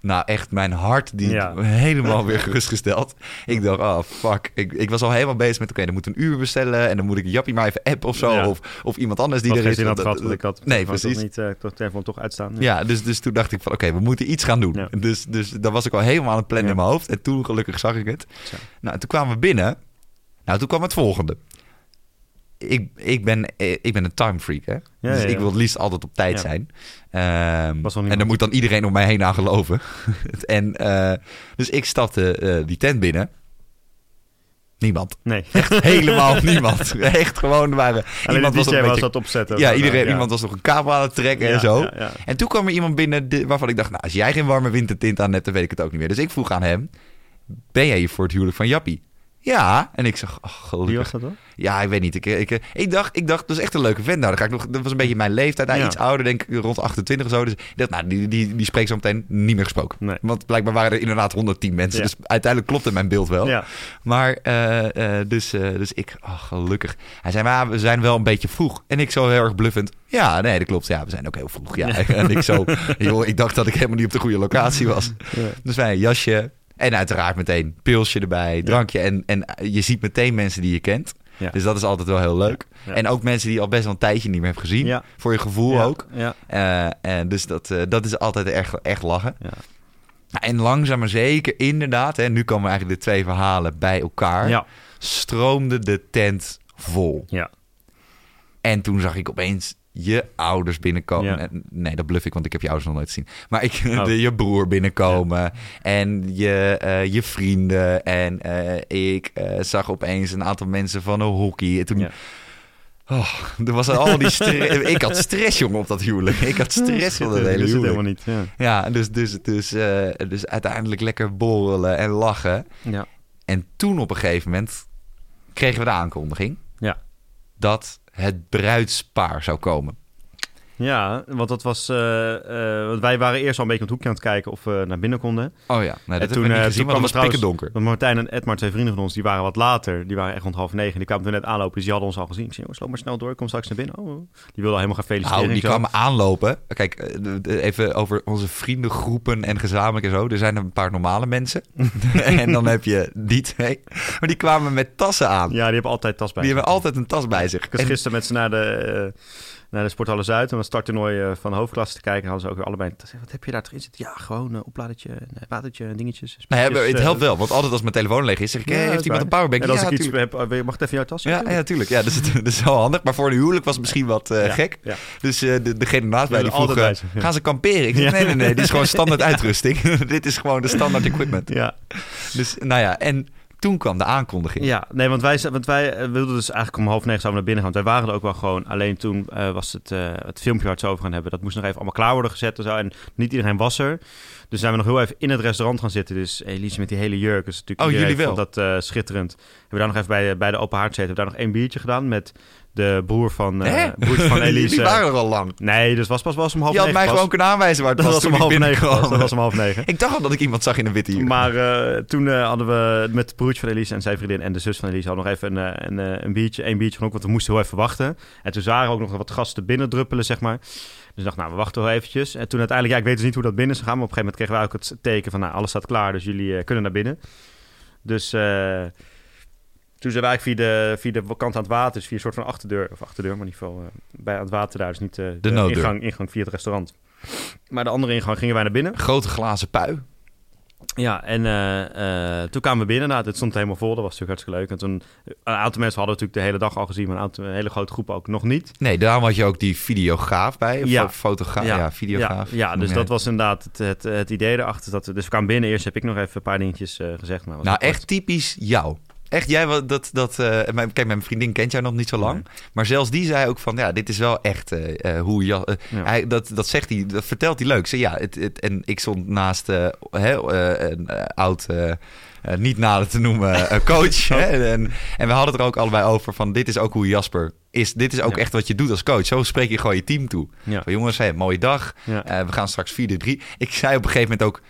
nou echt, mijn hart die Ja. helemaal weer gerustgesteld. Ik dacht, oh fuck. Ik, ik was al helemaal bezig met, oké, dan moet een uur bestellen. En dan moet ik Jappie maar even app of zo. Ja. Of, of iemand anders die er is. zin had Dat- ik had nee, precies. toch niet eh, toch telefoon toch uitstaan. Ja, dus, dus toen dacht ik van oké, we moeten iets gaan doen. Dus, dus dan was ik al helemaal aan het plannen in mijn hoofd. En toen gelukkig zag ik het. Nou, en toen kwamen we binnen. Nou, toen kwam het volgende. Ik, ik, ben, eh, ik ben een time freak, hè? Ja, dus ja, ik wil het liefst altijd op tijd zijn. Ehm, Was en daar moet dan iedereen om mij heen aan geloven. en, eh, dus ik stapte eh, die tent binnen. Niemand. Nee. Echt helemaal niemand. Echt gewoon waren... Alleen iemand nog een was beetje- dat opzetten. Ja, iedereen, iemand was nog een kabel aan het trekken en zo. En toen kwam er iemand binnen waarvan ik dacht... nou, als jij geen warme wintertint aan hebt, dan weet ik het ook niet meer. Dus ik vroeg aan hem... ben jij hier voor het huwelijk van Jappie? Ja. En ik zeg, oh, gelukkig. Wie was dat dan? Ja, ik weet niet. Ik, ik, ik, dacht, ik dacht, dat is echt een leuke vent. Nou, dan ga ik nog, dat was een beetje mijn leeftijd. Hij Ja. iets ouder, denk ik, rond 28 of zo. Dus ik dacht, nou, die, die, die spreekt zo meteen niet meer gesproken. Nee. Want blijkbaar waren er inderdaad 110 mensen. Ja. Dus uiteindelijk klopte mijn beeld wel. Ja. Maar, eh, eh, dus, eh, dus ik, gelukkig. Hij zei, maar we zijn wel een beetje vroeg. En ik zo heel erg bluffend. Ja, nee, dat klopt. Ja, we zijn ook heel vroeg. Ja. En ik zo, joh, ik dacht dat ik helemaal niet op de goede locatie was. Dus wij een jasje. En uiteraard meteen pilsje erbij, drankje. En, en je ziet meteen mensen die je kent. Ja. Dus dat is altijd wel heel leuk. Ja. En ook mensen die je al best wel een tijdje niet meer hebt gezien. Ja. Voor je gevoel ook. Eh, en dus dat, eh, dat is altijd echt, echt lachen. Ja. En langzaam maar zeker, inderdaad. Hè, nu komen eigenlijk de twee verhalen bij elkaar. Ja. Stroomde de tent vol. Ja. En toen zag ik opeens je ouders binnenkomen. Ja. En- Nee, dat bluff ik, want ik heb je ouders nog nooit gezien. Maar ik, Oh. de, je broer binnenkomen. En je, eh, je vrienden. En eh, ik eh, zag opeens een aantal mensen van een hockey. En toen... Ja. Oh, er was al die stress. ik had stress, jongen, op dat huwelijk. Ik had stress van dat hele huwelijk. helemaal niet. Ja. Ja, dus, dus, dus, eh, dus uiteindelijk lekker borrelen en lachen. Ja. En toen op een gegeven moment kregen we de aankondiging Ja. dat het bruidspaar zou komen. Ja, want dat was. eh, eh, want wij waren eerst al een beetje op het hoekje aan het kijken of we naar binnen konden. Oh ja, nee, dat toen, eh, niet gezien, toen want het was kwam er pikken donker. Want Martijn en Edmar, twee vrienden van ons, die waren wat later. Die waren echt rond half negen. Die kwamen toen net aanlopen, dus die hadden ons al gezien. Ik zei, jongens, loop maar snel door, ik kom straks naar binnen. Oh, die wilden al helemaal gaan feliciteren. Nou, die kwamen aanlopen. Kijk, even over onze vriendengroepen en gezamenlijk en zo. Er zijn een paar normale mensen. en dan heb je die twee. Maar die kwamen met tassen aan. Ja, die hebben altijd tas bij die zich. hebben altijd een tas bij zich. Ik was En- gisteren met ze naar de, naar de Sporthalle Zuid om een starttoernooi eh, van de hoofdklasse te kijken. Hadden ze ook weer allebei een. Wat heb je daar erin zitten? Ja, gewoon een opladertje, een eh, watertje, dingetjes. Ja, spulletjes, het eh, helpt wel, want altijd als mijn telefoon leeg is, zeg ik, Ja, heeft iemand een powerbank? En als ja, ik iets heb, eh, mag het even in jouw tas? Ja, ja, tuurlijk. Ja, dus het, dat is wel handig. Maar voor een huwelijk was het misschien wat eh, Ja, gek. Ja. Dus eh, de, degene naast mij die vroeg, eh, gaan ze kamperen? Ik zeg, nee, nee, nee, dit is gewoon standaard uitrusting. dit is gewoon de standaard equipment. ja. Dus, nou ja, en toen kwam de aankondiging. Ja, nee, want wij, wij eh, wilden dus eigenlijk om half negen zouden naar binnen gaan. Want wij waren er ook wel gewoon. Alleen toen eh, was het, eh, het filmpje waar het zo over gaan hebben. Dat moest nog even allemaal klaar worden gezet en zo. En niet iedereen was er. Dus zijn we nog heel even in het restaurant gaan zitten. Dus Elise met die hele jurk. Dus natuurlijk Oh, jullie wel? dat eh, schitterend. Hebben we daar nog even bij, bij de open haard gezeten. Hebben we daar nog één biertje gedaan met de broer van, eh broertje van Elise. Die waren er al lang. Nee, dus was pas was om half Je had negen mij pas. gewoon kunnen aanwijzen waar het Dat was, was om half negen. binnenkwam. Dat was om half negen. Ik dacht al dat ik iemand zag in een witte jurk. Maar eh, toen eh, hadden we met het broertje van Elise en zijn vriendin en de zus van Elise hadden nog even een, eh, een, eh, een biertje, één biertje van ook, want we moesten heel even wachten. En toen zagen ook nog wat gasten binnendruppelen, zeg maar. Dus ik dacht, nou, we wachten wel eventjes. En toen uiteindelijk, ja, ik weet dus niet hoe dat binnen is gegaan, maar op een gegeven moment kregen wij ook het teken van, nou, alles staat klaar, dus jullie eh, kunnen naar binnen. Dus eh, toen zijn wij eigenlijk via de, via de kant aan het water, dus via een soort van achterdeur, of achterdeur, maar in ieder geval eh, bij aan het water daar, dus niet de, nooddeur. ingang, ingang via het restaurant. Maar de andere ingang gingen wij naar binnen. Grote glazen pui. Ja, en eh, eh, toen kwamen we binnen. Nou, het stond helemaal vol. Dat was natuurlijk hartstikke leuk. En toen, een aantal mensen hadden natuurlijk de hele dag al gezien, maar een, aantal, een hele grote groep ook nog niet. Nee, daarom had je ook die videograaf bij. Of Ja. fotograaf. Ja, videograaf. Ja, ja dus dat was inderdaad het, het, het idee erachter. Dat, dus we kwamen binnen. Eerst heb ik nog even een paar dingetjes eh, gezegd. Maar was Nou, kort. echt typisch jou. Echt, jij, wat- dat, dat, eh, mijn, kijk, mijn vriendin kent jou nog niet zo lang. Maar zelfs die zei ook van, ja, dit is wel echt eh, eh, hoe Ja. hij, dat, dat zegt hij, dat vertelt hij leuk. Zei, ja, het, het, en ik stond naast een oud, niet nader te noemen, coach. hè, en, en we hadden het er ook allebei over van, dit is ook hoe Jasper is. Dit is ook Ja. echt wat je doet als coach. Zo spreek je gewoon je team toe. Ja. Van, jongens, hè, mooie dag. Ja. We gaan straks 4-3. Ik zei op een gegeven moment ook...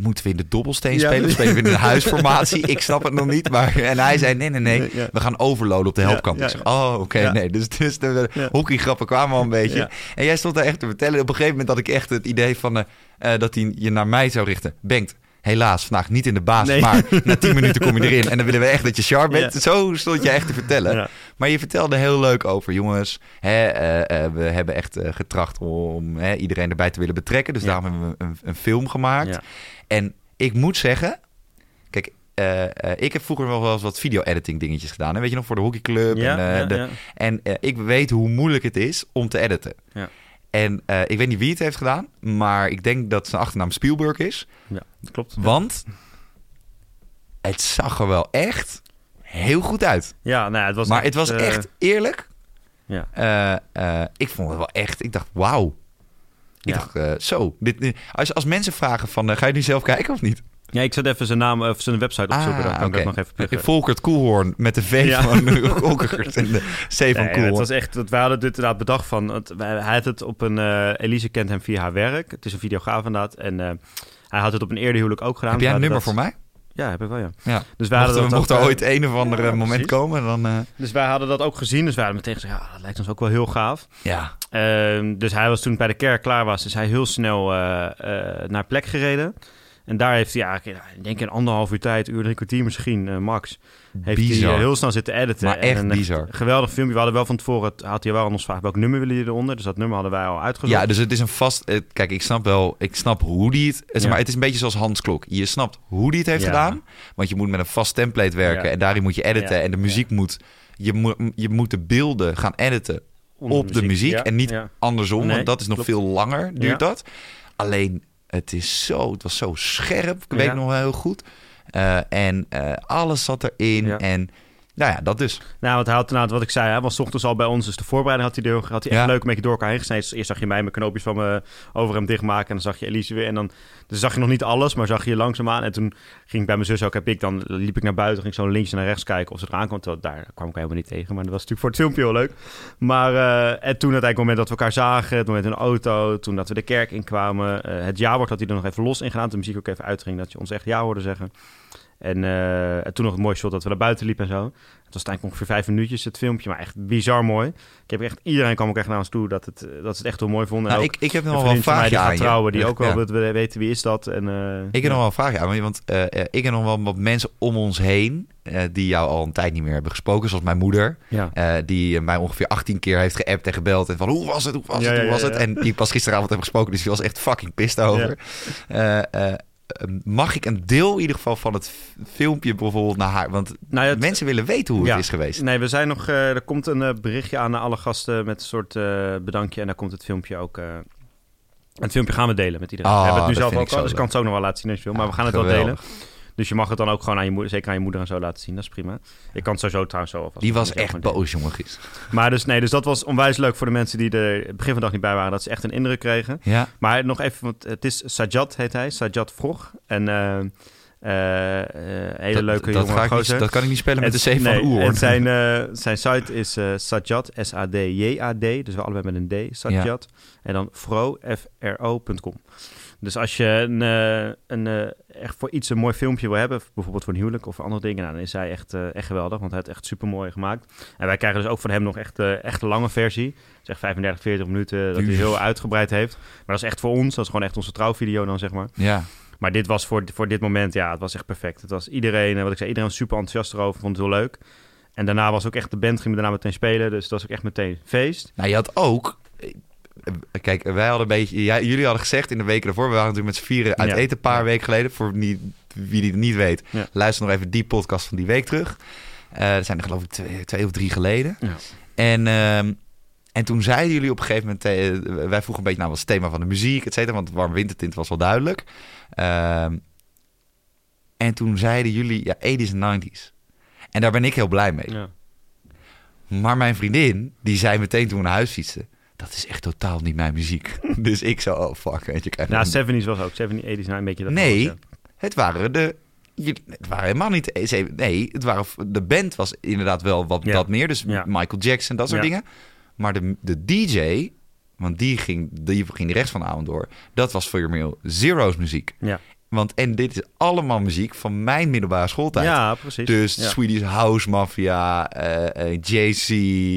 Moeten we in de dobbelsteen Ja, spelen? Of spelen we in een huisformatie? Ik snap het nog niet. Maar, en hij zei, nee, nee, nee. Nee, ja. We gaan overloaden op de ja, ik zeg, oh, oké, nee. Dus, dus de hockeygrappen kwamen al een beetje. En jij stond daar echt te vertellen. Op een gegeven moment had ik echt het idee van... eh, eh, dat hij je naar mij zou richten. Bengt, helaas, vandaag niet in de. Nee. Maar na 10 minuten kom je erin. En dan willen we echt dat je sharp bent. Ja. Zo stond je echt te vertellen. Ja. Maar je vertelde heel leuk over, jongens. Hè, eh, we hebben echt getracht om hè, iedereen erbij te willen betrekken. Dus Ja. daarom hebben we een, een film gemaakt. En ik moet zeggen, kijk, eh, eh, ik heb vroeger wel eens wat video-editing dingetjes gedaan. Hè? Weet je nog, voor de hockeyclub. Ja, en, eh, ja, de- ja. en ik weet hoe moeilijk het is om te editen. Ja. En ik weet niet wie het heeft gedaan, maar ik denk dat zijn achternaam Spielberg is. Ja, klopt. Want het zag er wel echt heel goed uit. Ja, nou het was maar het was echt eerlijk. Ja. Ik vond het wel echt. Ik dacht, wauw. Ik Ja. dacht, eh, zo. Dit, dit- als, als mensen vragen van, eh, ga je nu zelf kijken of niet? Ja, ik zet even zijn naam of zijn website opzoeken. dan kan ik dat nog even pluggen. Volkert Koelhoorn met de V Ja. van Volkert en de C van Nee, het Koelhoorn. was echt, dat, wij hadden dit inderdaad bedacht van, het, hij had het op een, eh, Elise kent hem via haar werk. Het is een videograaf inderdaad. En eh, hij had het op een eerder huwelijk ook gedaan. Heb jij een nummer voor mij? Ja, heb ik wel, ja. Ja. Dus wij hadden Mocht, dat mocht er eh, ooit een of ander ja, moment precies. komen, dan... eh, Dus wij hadden dat ook gezien. Dus wij hadden meteen gezegd, ja, dat lijkt ons ook wel heel gaaf. ja. Ehm, dus hij was toen bij de kerk klaar was, is hij heel snel eh, naar plek gereden. En daar heeft hij eigenlijk, ik denk in anderhalf uur tijd, uur, drie kwartier misschien, eh, max. Heeft hij eh, heel snel zitten editen. Maar En echt een bizar. Geweldig filmpje. We hadden wel van tevoren, het had hij wel aan ons gevraagd, welk nummer willen jullie eronder? Dus dat nummer hadden wij al uitgezocht. Ja, dus het is een vast... eh, Kijk, ik snap wel... Ik snap hoe die het... Zeg Ja. maar, het is een beetje zoals Hans Klok. Je snapt hoe die het heeft Ja. gedaan. Want je moet met een vast template werken. Ja. En daarin moet je editen. En de muziek moet... Je moet, je moet de beelden gaan editen Onder op de muziek. En niet andersom. Nee, want dat is nog klopt. veel langer, duurt dat. Alleen, het is zo... Het was zo scherp. Ik weet nog wel heel goed. Eh, en eh, alles zat erin. En nou ja, dat dus. Nou, hij had inderdaad, wat ik zei, hij was 's ochtends al bij ons. Dus de voorbereiding had hij, er, had hij echt Ja. leuk een beetje door elkaar heen gesneden. Dus eerst zag je mij mijn knoopjes van mijn overhemd dichtmaken. En dan zag je Elise weer. En dan dus zag je nog niet alles, maar zag je langzaamaan. En toen ging ik bij mijn zus ook, heb ik dan, liep ik naar buiten. Ging ik zo links naar rechts kijken of ze eraan kwam. Terwijl Daar kwam ik helemaal niet tegen. Maar dat was natuurlijk voor het filmpje heel leuk. Maar eh, en toen uiteindelijk het moment dat we elkaar zagen. Het moment in de auto. Toen dat we de kerk inkwamen. eh het jaarwoord had hij er nog even los in gedaan. De muziek ook even uitging. Dat je ons echt ja hoorde zeggen. En, eh, en toen nog het mooie shot dat we naar buiten liepen en zo. Het was uiteindelijk ongeveer vijf minuutjes het filmpje, maar echt bizar mooi. Ik heb echt, iedereen kwam ook echt naar ons toe dat, het, eh, dat ze het echt heel mooi vonden. Nou, ik, ik heb nog wel een vraagje die aan gaat trouwen, die ook wel Ja. weten wie is dat. En, eh, Ik heb ja. nog wel een vraagje aan, want ik heb nog wel wat mensen om ons heen die jou al een tijd niet meer hebben gesproken, zoals mijn moeder, Ja. die mij ongeveer 18 keer heeft geappt en gebeld en van hoe was het, hoe was het, hoe was het, en die ik pas gisteravond heb gesproken, dus die was echt fucking pissed over. Eh, eh, mag ik een deel in ieder geval van het filmpje bijvoorbeeld naar haar, want Nou ja, het- mensen willen weten hoe ja. het is geweest. Nee, we zijn nog. eh, er komt een eh, berichtje aan naar alle gasten met een soort eh, bedankje. En daar komt het filmpje ook. het filmpje gaan we delen met iedereen. Oh, we hebben het nu dat zelf ook al, dus ik kan het ook nog wel laten zien als je wil. Maar we gaan het wel delen. Dus je mag het dan ook gewoon aan je moeder, zeker aan je moeder en zo laten zien. Dat is prima. Ik kan het sowieso trouwens zo alvast. Die was echt boos, jongen, Gies. Maar dus nee, dus dat was onwijs leuk voor de mensen die er begin van de dag niet bij waren. Dat ze echt een indruk kregen. Ja, Maar nog even, want het is Sajad heet hij. Sajad Vrog. En eh, hele dat, leuke dat, jonge ga ik niet, gozer. dat kan ik niet spelen met Het- de C van nee, Oer. Zijn, zijn site is Sajad, S-A-D-J-A-D. Dus we allebei met een D, Sajad. En dan fro, F-R-O.com. Dus als je een, eh, een, eh, echt voor iets een mooi filmpje wil hebben, bijvoorbeeld voor een huwelijk of voor andere dingen, nou, dan is hij echt, eh, echt geweldig, want hij heeft echt super mooi gemaakt. En wij krijgen dus ook van hem nog echt, echt een lange versie. Zeg 35, 40 minuten, dat hij heel uitgebreid heeft. Maar dat is echt voor ons, dat is gewoon echt onze trouwvideo dan, zeg maar. Ja, Maar dit was voor, voor dit moment, ja, het was echt perfect. Het was iedereen, wat ik zei, iedereen was super enthousiast erover, vond het heel leuk. En daarna was ook echt de band, ging daarna meteen spelen, dus het was ook echt meteen feest. Nou, je had ook. Eh, Kijk, wij hadden een beetje. Ja, jullie hadden gezegd in de weken daarvoor. We waren natuurlijk met z'n vieren uit Ja. eten een paar weken geleden. Voor wie die het niet weet, luister nog even die podcast van die week terug. Eh dat zijn er geloof ik twee, twee of drie geleden. Ja. En, ehm, en toen zeiden jullie op een gegeven moment. eh, wij vroegen een beetje naar wat is het thema van de muziek, et cetera. Want warm wintertint was wel duidelijk. Ehm, en toen zeiden jullie ja, 80s en 90s. En daar ben ik heel blij mee. Ja. Maar mijn vriendin, die zei meteen toen we naar huis fietsten... dat is echt totaal niet mijn muziek. dus ik zo, oh fuck, weet je. ik Nou, een- 70s was ook, 70s, 80s, nou een beetje dat. Nee. was, ja. het waren de... je- Het waren helemaal niet... Nee, het waren, de band was inderdaad wel wat Ja. dat meer. Dus Ja. Michael Jackson, dat soort dingen. Maar de, de DJ, want die ging, die ging rest van de avond door... dat was voor meer Zero's muziek. Ja. Want, en dit is allemaal muziek van mijn middelbare schooltijd. Ja, precies. Dus ja. Swedish House Mafia, eh, eh, JC,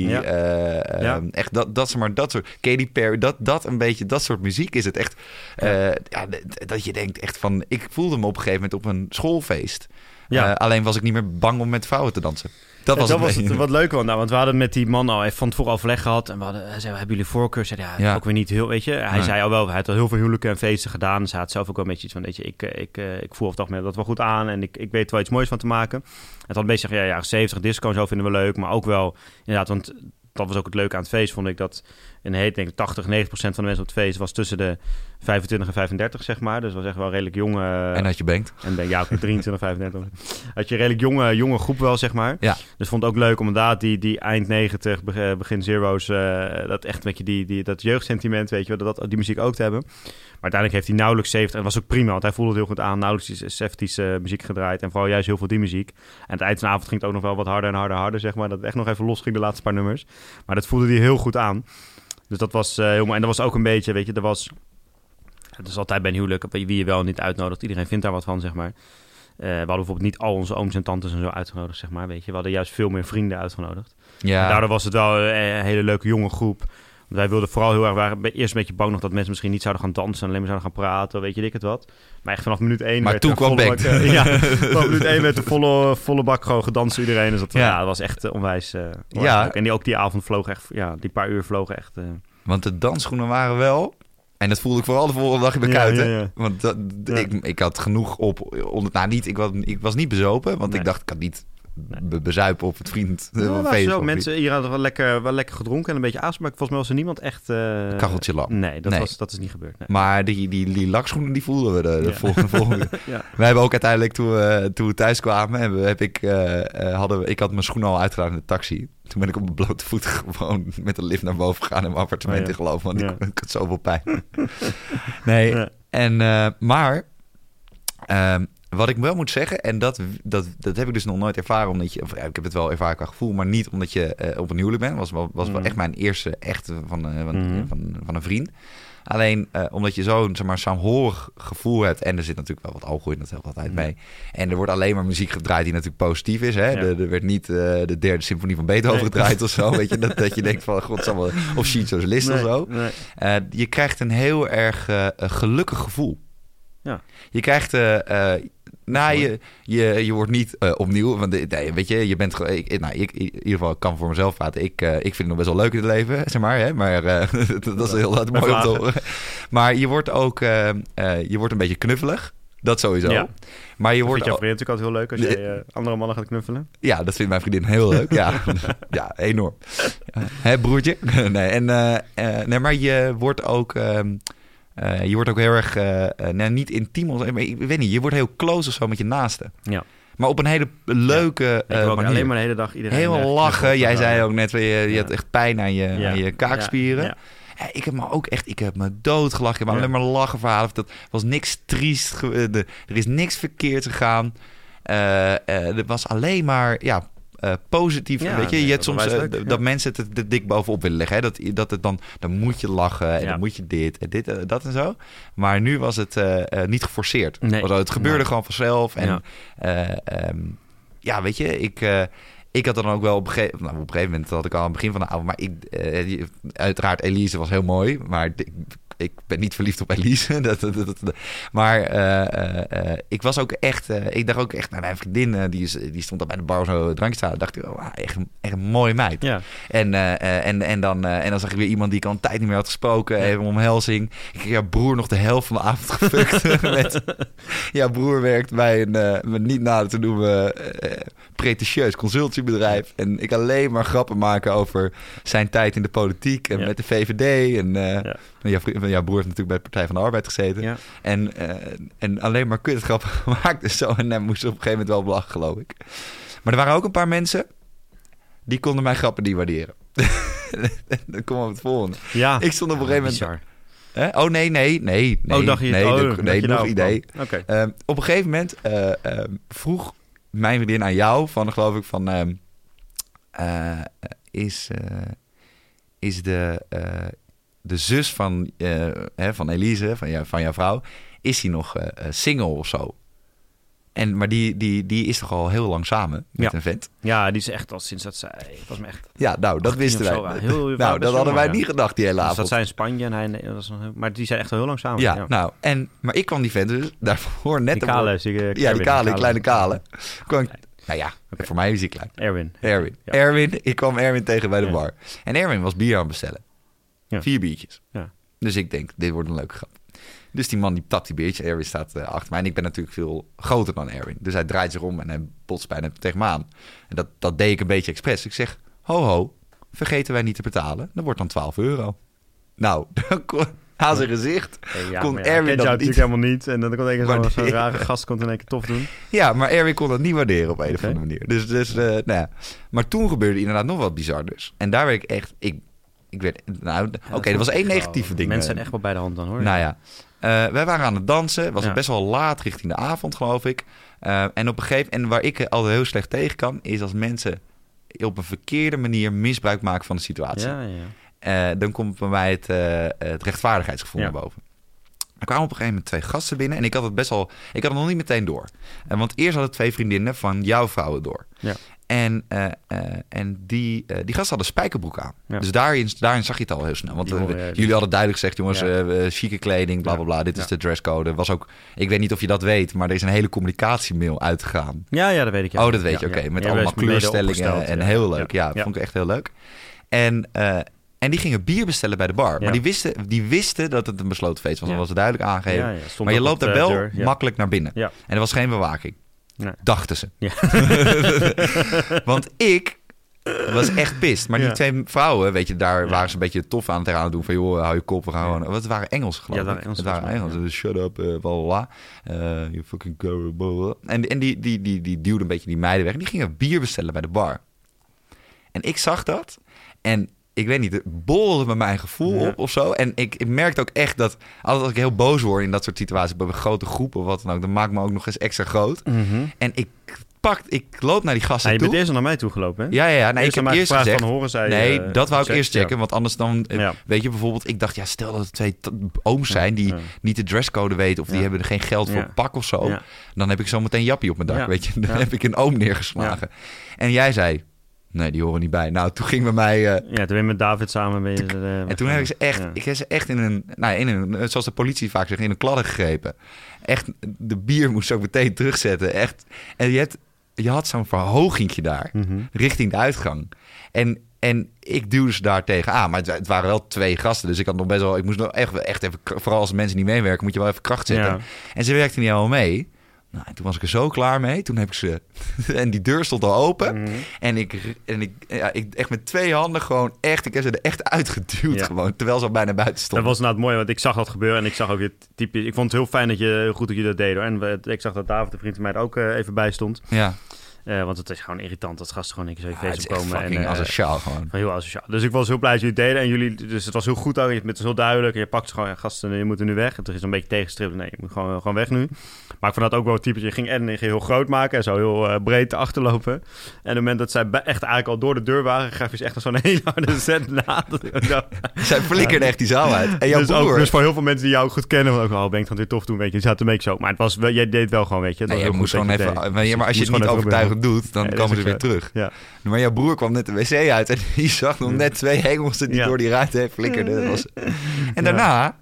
Ja. eh, Ja. ehm, echt dat, dat, maar, dat soort, Katy Perry, dat, dat een beetje, dat soort muziek is het echt. eh, ja, d- dat je denkt echt van, ik voelde me op een gegeven moment op een schoolfeest. Ja. Eh, alleen was ik niet meer bang om met vrouwen te dansen. Dat was, dat was het, wat leuk. Nou, want we hadden met die man al even van tevoren overleg gehad. En we hadden, hij zei, hebben jullie voorkeur? Zei, ja, Ja. ook weer niet heel, weet je. Hij Nee. zei al wel, hij had al heel veel huwelijken en feesten gedaan. Dus hij had zelf ook wel een beetje iets van, weet je, ik, eh, ik, eh, ik voel het algemeen dat wel goed aan. En ik, ik weet er wel iets moois van te maken. Het had een beetje zeggen, ja, ja, 70 disco en zo vinden we leuk. Maar ook wel, inderdaad, want dat was ook het leuke aan het feest, vond ik. Dat een heet, denk ik, 80, 90 procent van de mensen op het feest was tussen de 25 en 35, zeg maar. Dus was echt wel redelijk jong. eh, En dat je bankt. en ben ja, ook 23, 35. Had je een redelijk jonge, jonge groep wel, zeg maar. Ja. Dus vond het ook leuk om inderdaad die, die eind 90, be- eh, begin zero's, eh, dat echt met je die, die, dat jeugdsentiment, weet je wel, dat, dat, die muziek ook te hebben. Maar uiteindelijk heeft hij nauwelijks 70, en dat was ook prima, want hij voelde het heel goed aan, nauwelijks die 70's eh, muziek gedraaid en vooral juist heel veel die muziek. En aan het eind van de avond ging het ook nog wel wat harder en harder en harder, zeg maar. Dat het echt nog even los ging, de laatste paar nummers. Maar dat voelde hij heel goed aan. Dus dat was eh, heel mooi. En dat was ook een beetje, weet je, er was... Het is altijd bij een huwelijk, wie je wel niet uitnodigt. Iedereen vindt daar wat van, zeg maar. Eh, we hadden bijvoorbeeld niet al onze ooms en tantes en zo uitgenodigd, zeg maar. Weet je, we hadden juist veel meer vrienden uitgenodigd. Ja. En daardoor was het wel een hele leuke jonge groep. Wij wilden vooral heel erg, waren eerst een beetje bang nog dat mensen misschien niet zouden gaan dansen en alleen maar zouden gaan praten, weet je dik het wat. Maar echt vanaf minuut één Maar werd toen kwam bak, ja, vanaf minuut werd de volle, volle bak gewoon gedanst iedereen. Dus dat, Ja. ja. dat was echt eh, onwijs, eh, onwijs Ja. En die, ook die avond vlogen echt, ja, die paar uur vlogen echt... eh, Want de dansschoenen waren wel... En dat voelde ik vooral de volgende dag in mijn Ja, kuiten. ja, ja. Want dat, ik, ik had genoeg op... Onder, nou, niet, ik, was, ik was niet bezopen. Want Nee. ik dacht, ik kan niet. Be- bezuipen op het vriend. Ja, feest zo. Mensen hier hadden wel lekker, wel lekker gedronken en een beetje aas. Maar volgens mij was er niemand echt... eh, Kacheltje lam. Nee, dat, Nee. Was, dat is niet gebeurd. Nee. Maar die, die, die lakschoenen, die voelden we de, de Ja. volgende, volgende. Ja. Wij hebben ook uiteindelijk, toen we, toen we thuis kwamen, hebben, heb ik, eh, eh, hadden we, ik had mijn schoenen al uitgedaan in de taxi. Toen ben ik op mijn blote voet gewoon met de lift naar boven gegaan in mijn appartement Oh geloof. Want ik, ik had zoveel pijn. nee, en, maar ehm, wat ik wel moet zeggen, en dat, dat, dat heb ik dus nog nooit ervaren, omdat je, of, ik heb het wel ervaren qua gevoel, maar niet omdat je eh, op een huwelijk bent. Was was wel Mhm. echt mijn eerste echte van, eh, van, Mhm. van, van een vriend. Alleen eh, omdat je zo'n zeg maar, saamhorig gevoel hebt. En er zit natuurlijk wel wat alcohol in, dat helpt altijd Mhm. mee. En er wordt alleen maar muziek gedraaid die natuurlijk positief is. Hè? Ja. Er, er werd niet de derde symfonie van Beethoven Nee. gedraaid of zo. Weet je? Dat, dat je denkt van, god, zal wel- of Schindler's List of zo. nee. Je krijgt een heel erg gelukkig gevoel. Ja. Je krijgt... nou, je, je, je wordt niet eh, opnieuw... Want eh, nee, weet je, je bent... Ik, nou, ik, in ieder geval, ik kan voor mezelf praten. Ik, eh, ik vind het nog best wel leuk in het leven, zeg maar. Hè? Maar dat, dat is heel dat mooi om te horen. Maar je wordt ook... je wordt een beetje knuffelig. Dat sowieso. Ja. Maar je Je wordt... ook- vriend natuurlijk altijd heel leuk als eh, andere mannen gaat knuffelen. ja, dat vindt mijn vriendin heel leuk. Ja, ja enorm. Hè, broertje? nee, en, nee, maar je wordt ook... ehm, eh, je wordt ook heel erg... nou, niet intiem, maar ik weet niet. Je wordt heel close of zo met je naaste. Ja. Maar op een hele leuke ook manier. alleen maar de hele dag iedereen... Helemaal lachen. Jij zei Ja. ook net, je, je Ja. had echt pijn aan je, Ja. aan je kaakspieren. Ja. Ja, ik heb me ook echt, ik heb me doodgelachen. Ik heb Ja. alleen maar lachen verhalen. Dat was niks triest. Er is niks verkeerd gegaan. Eh, er was alleen maar, ja, eh, positief. Ja, weet je, nee, je hebt soms eh, leuk, d- ja. dat mensen het er dik bovenop willen leggen. Hè? Dat, dat het dan, dan moet je lachen en Ja. dan moet je dit en dit en dat en zo. Maar nu was het eh, eh, niet geforceerd. Nee. Het gebeurde Nee. gewoon vanzelf. En Ja. eh, ehm, ja, weet je, ik, eh, ik had dan ook wel op een, gegeven, nou, op een gegeven moment had ik al aan het begin van de avond, maar ik, eh, uiteraard Elise was heel mooi, maar ik, ik ben niet verliefd op Elise. dat, dat, dat, dat- maar eh, eh, eh, ik was ook echt, ik dacht ook echt, naar mijn vriendin, die, is, die stond al bij de bar zo drankje halen, dacht ik, oh, echt, een- echt een mooie meid. Ja. En, en, en, dan, en dan zag ik weer iemand die ik al een tijd niet meer had gesproken. Ja. Even omhelzing. Ik heb ja, broer nog de helft van de avond gefukt. met, ja, broer werkt bij een, niet nader te noemen, pretentieus consultiebedrijf. En ik alleen maar grappen maken over zijn tijd in de politiek en Ja. met de VVD. En eh Ja. Vriend- jouw broer heeft natuurlijk bij de Partij van de Arbeid gezeten. Ja. En, eh, en alleen maar kutgrappen gemaakt. Dus zo. En hij moest op een gegeven moment wel belachen, geloof ik. Maar er waren ook een paar mensen die konden mijn grappen niet waarderen. Dan komen we op het volgende. Ja. Ik stond op een gegeven moment... Bizar. Oh nee, nee, nee. nee oh, dacht je... nee, oh, de- nee nog idee. Oké. Ehm, op een gegeven moment ehm, vroeg mijn vriendin aan jou van, geloof ik, van... ehm, eh, is, is de, de zus van, eh, hè, van Elise, van, jou, van jouw vrouw... is die nog eh, eh, single of zo? En, maar die, die, die is toch al heel lang samen met Ja. een vent? Ja, die is echt al sinds dat zij... Was me echt... Ja, nou, dat 18 wisten wij. zo, ja. Heel- nou, dat hadden wij ja. niet gedacht die hele Dus avond. dat zij in Spanje en hij... Nee, was nog maar die zijn echt al heel lang samen. ja, nou, en, maar ik kwam die vent dus daarvoor net... die op- kale. zie ik, Ja, die kale, die kleine kale. Kwam ik- nou ja, voor mij is hij klein. Erwin. Erwin. Erwin, ik kwam Erwin tegen bij de bar. En Erwin was bier aan het bestellen. Ja. Vier biertjes. Ja. Dus ik denk, dit wordt een leuke grap. Dus die man die tapt die biertjes. Erwin staat eh, achter mij. En ik ben natuurlijk veel groter dan Erwin. Dus hij draait zich om en hij botst bijna tegen me aan. En dat, dat deed ik een beetje expres. Ik zeg, ho ho, vergeten wij niet te betalen. Dat wordt dan 12 euro. Nou, dan kon- aan zijn gezicht. Hey, ja, kon ja, Erwin dat niet. natuurlijk helemaal niet. En dan één keer zo'n Waarderen. rare gast komt in één keer tof doen. Ja, maar Erwin kon dat niet waarderen op een of andere manier. Dus, dus eh, nou ja. Maar toen gebeurde inderdaad nog wat bizar dus. En daar werd ik echt... Ik, ik werd, nou, oké, er was één negatieve ding. Mensen eh, zijn echt wel bij de hand dan hoor. Nou ja, Eh, wij waren aan het dansen. Het was Ja. best wel laat richting de avond, geloof ik. Eh, en op een gegeven en waar ik altijd heel slecht tegen kan, is als mensen op een verkeerde manier misbruik maken van de situatie. ja, ja. dan komt bij mij het, het rechtvaardigheidsgevoel naar boven. Er kwamen op een gegeven moment twee gasten binnen en ik had het best wel, ik had het nog niet meteen door. En want eerst hadden twee vriendinnen van jouw vrouwen door. En, eh, eh, en die, eh, die gasten hadden spijkerbroek aan. Ja. Dus daarin, daarin zag je het al heel snel. Want ja, jullie hadden duidelijk gezegd, jongens, chique kleding, bla bla bla. Dit is de dresscode. Was ook, ik weet niet of je dat weet, maar er is een hele communicatiemail uitgegaan. Ja, ja, dat weet ik. Oh, dat weet je, oké. Met allemaal kleurstellingen en heel leuk. Ja, vond ik echt heel leuk. En, en die gingen bier bestellen bij de bar. Maar die, wisten, die wisten dat het een besloten feest was. Dat was duidelijk aangegeven. Maar je loopt op daar wel makkelijk naar binnen. En er was geen bewaking. Nee. Dachten ze. Ja. Want ik was echt pist. Maar die Ja. twee vrouwen, weet je, daar Ja. waren ze een beetje tof aan het eraan doen. Van joh, hou je kop, we gaan gewoon... Want het waren Engels geloof Ja, het waren ik. Engels, Het waren Engels. Dus shut up, eh bla bla bla. Eh, you fucking girl, bla bla. En, en die, die, die, die duwden een beetje die meiden weg. En die gingen bier bestellen bij de bar. En ik zag dat. En ik weet niet, het borrelde bij mijn gevoel Ja. op of zo. En ik, ik merkte ook echt dat... Altijd als ik heel boos word in dat soort situaties... bij grote groepen of wat dan ook... dan maakt me ook nog eens extra groot. Mhm. En ik pak, ik loop naar die gasten je toe. bent eerst naar mij toegelopen, hè? Ja, ja, ja. Nee, ik Eerst heb eerst gezegd... van horen zij... nee, eh, dat wou ik eerst checken. Want anders dan... eh. Weet je, bijvoorbeeld... Ik dacht, ja, stel dat het twee ooms zijn... die niet de dresscode weten... of die hebben er geen geld voor pak of zo... Dan heb ik zo meteen jappie op mijn dak, weet je. Dan heb ik een oom neergeslagen. En jij zei... Nee, die horen niet bij. Nou, toen ging bij mij... eh, Ja, toen ben je met David samen... Eh, en toen heb ik ze echt, Ja. ik heb ze echt in een, nou, in een, zoals de politie vaak zegt, in een kladder gegrepen. Echt, de bier moest ook meteen terugzetten. Echt. En je, hebt, je had zo'n verhogingje daar, Mhm. richting de uitgang. En, en ik duwde ze daar tegenaan. Maar het, het waren wel twee gasten, dus ik had nog best wel, ik moest nog echt, echt even, vooral als mensen niet meewerken, moet je wel even kracht zetten. Ja. En ze werkte niet helemaal mee. Nou, en toen was ik er zo klaar mee. Toen heb ik ze... en die deur stond al open. Mhm. En ik, en ik, ja, ik echt met twee handen gewoon echt... Ik heb ze er echt uitgeduwd Ja. gewoon. Terwijl ze al bijna buiten Dat stonden. was inderdaad mooi, want ik zag dat gebeuren en ik zag ook het type. Ik vond het heel fijn dat je heel goed dat je dat deed hoor. En we- ik zag dat David, de vriend van mij, er ook eh, even bij stond. Ja, Eh, want het is gewoon irritant dat gasten gewoon een keer zo in je het feest komen. en, eh, asociaal gewoon. van heel asociaal. Dus ik was heel blij dat jullie het deden. En jullie, dus het was heel goed ook. Je bent heel duidelijk. En je pakt ze gewoon, ja, gasten, je moet er nu weg. Het is een beetje tegenstribbelen. Nee, je moet gewoon, gewoon weg nu. Maar ik vond dat ook wel het type. Je ging en je ging heel groot maken en zo heel eh, breed achterlopen. En op het moment dat zij echt eigenlijk al door de deur waren, gaf je ze echt zo'n hele harde zet na. Dat Zij flikkerde echt die zaal uit. En jouw dus, broer... ook, dus voor heel veel mensen die jou goed kennen, van ook, oh, ben ik het weer tof doen, weet je. Je zat een beetje zo. Maar het was wel, jij deed wel gewoon, weet je. Het Nee, was je gewoon dat even... het maar, als je het niet gewoon doet, dan Nee, komen ze weer zo. terug. Ja. Maar jouw broer kwam net de wc uit en die zag nog net twee Engelsen die Ja. door die ruimte heen flikkerden. Was... En daarna,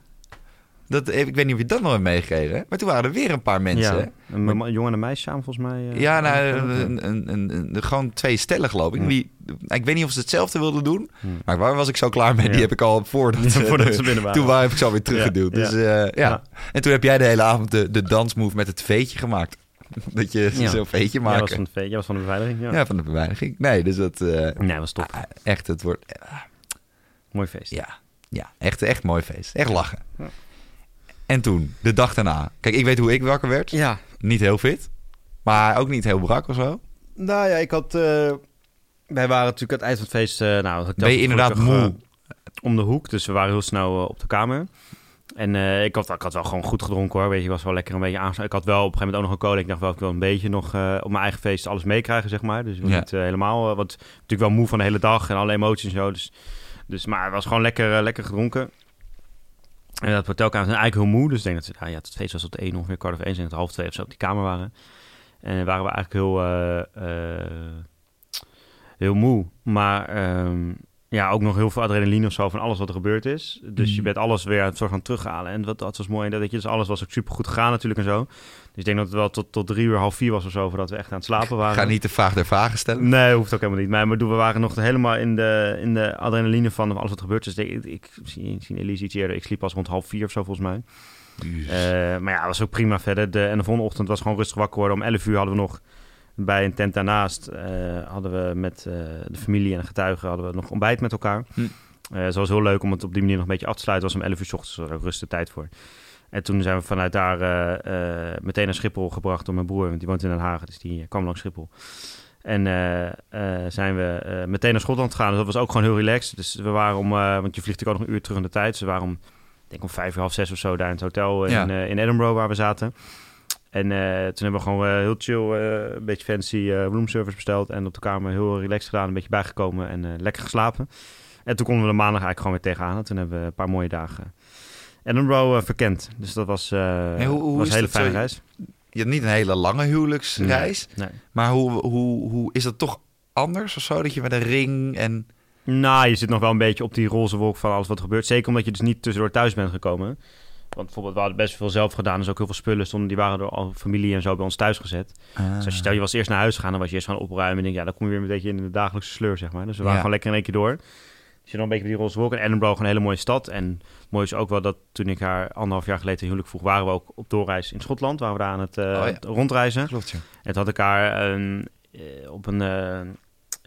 dat, ik weet niet of je dat nog hebt meegekregen, maar toen waren er weer een paar mensen. Ja, een ma- jongen en een meisje samen volgens mij. eh, Ja, nou, een, een, een, gewoon twee stellen geloof ik. Die, ik weet niet of ze hetzelfde wilden doen, maar waar was ik zo klaar mee? Die heb ik al voordat, Ja, voordat ze binnen waren. Toen waar heb ik ze alweer teruggeduwd. Dus, eh, ja. Ja. En toen heb jij de hele avond de, de dansmove met het veetje gemaakt. Dat je Ja. zo'n veetje Jij was, maken. van de, jij was van de beveiliging, ja. Ja, van de beveiliging. Nee, dus dat... eh, Nee, was top. ah, echt, het wordt... Mooi feest. Ja, ja echt, echt mooi feest. Echt lachen. Ja. En toen, de dag daarna. Kijk, ik weet hoe ik wakker werd. Ja. Niet heel fit. Maar ook niet heel brak of zo. Nou ja, ik had... eh, wij waren natuurlijk aan het eind van het feest... eh, nou, Ben je inderdaad moe? eh, om de hoek, dus we waren heel snel eh, op de kamer. En eh, ik, had, ik had wel gewoon goed gedronken hoor. Weet je, ik was wel lekker een beetje aan. Ik had wel op een gegeven moment ook nog een cola. Ik dacht wel, ik wil een beetje nog eh, op mijn eigen feest alles meekrijgen, zeg maar. Dus ik was Ja. niet eh, helemaal... want natuurlijk wel moe van de hele dag en alle emoties en zo. Dus, dus maar het was gewoon lekker, lekker gedronken. En dat hotelkamer zijn eigenlijk heel moe. Dus ik denk dat ze, nou ja, het feest was tot één ongeveer kwart over één. zijn het half twee of zo op die kamer waren. En waren we eigenlijk heel, heel moe. Maar ehm, ja, ook nog heel veel adrenaline of zo van alles wat er gebeurd is. Dus je Mhm. bent alles weer aan het soort van terughalen. En wat, dat was mooi. Dat je, dus alles was ook super goed gegaan natuurlijk en zo. Dus ik denk dat het wel tot, tot drie uur, half vier was of zo... voordat we echt aan het slapen waren. Ga niet te vaag der vragen stellen. Nee, hoeft ook helemaal niet. Maar we waren nog helemaal in de, in de adrenaline van alles wat gebeurd is. Dus ik, zie, zie Elise iets eerder. Ik sliep pas rond half vier of zo volgens mij. Eh, maar ja, dat was ook prima verder. De, en de volgende ochtend was gewoon rustig wakker worden. Om 11 uur hadden we nog bij een tent daarnaast... eh, hadden we met eh, de familie en de getuigen hadden we nog ontbijt met elkaar. Hm. Eh het was heel leuk om het op die manier nog een beetje af te sluiten. Het was om 11 uur s ochtends, er ook rustig tijd voor. En toen zijn we vanuit daar meteen naar Schiphol gebracht door mijn broer, want die woont in Den Haag, dus die kwam langs Schiphol. En zijn we meteen naar Schotland gegaan. Dus dat was ook gewoon heel relaxed. Dus we waren om, want je vliegt ook nog een uur terug in de tijd. Dus we waren om, denk om vijf uur, half zes of zo daar in het hotel in, Ja. in Edinburgh waar we zaten. En eh, toen hebben we gewoon eh, heel chill, eh, een beetje fancy roomservice besteld. En op de kamer heel relaxed gedaan, een beetje bijgekomen en lekker geslapen. En toen konden we de maandag eigenlijk gewoon weer tegenaan. En toen hebben we een paar mooie dagen Edinburgh verkend. Dus dat was, hoe- hoe was een hele fijne reis. Je hebt niet een hele lange huwelijksreis. Nee. Maar hoe, hoe, hoe is dat toch anders of zo? Dat je met een ring en... Nou, je zit nog wel een beetje op die roze wolk van alles wat er gebeurt. Zeker omdat je dus niet tussendoor thuis bent gekomen. Want bijvoorbeeld, we hadden best veel zelf gedaan. Dus ook heel veel spullen stonden, die waren door al familie en zo bij ons thuis gezet. Dus als je stel je was eerst naar huis gegaan, dan was je eerst gaan opruimen. En denk, ja, dan kom je weer een beetje in de dagelijkse sleur, zeg maar. Dus we waren Ja. gewoon lekker in één keer door. Dus je dan een beetje bij die roze wolk. En Edinburgh gewoon een hele mooie stad. En mooi is ook wel dat toen ik haar anderhalf jaar geleden huwelijk vroeg, waren we ook op doorreis in Schotland. Waren we daar aan het eh, Oh ja. rondreizen. Klopt, ja. En toen had ik haar eh, op een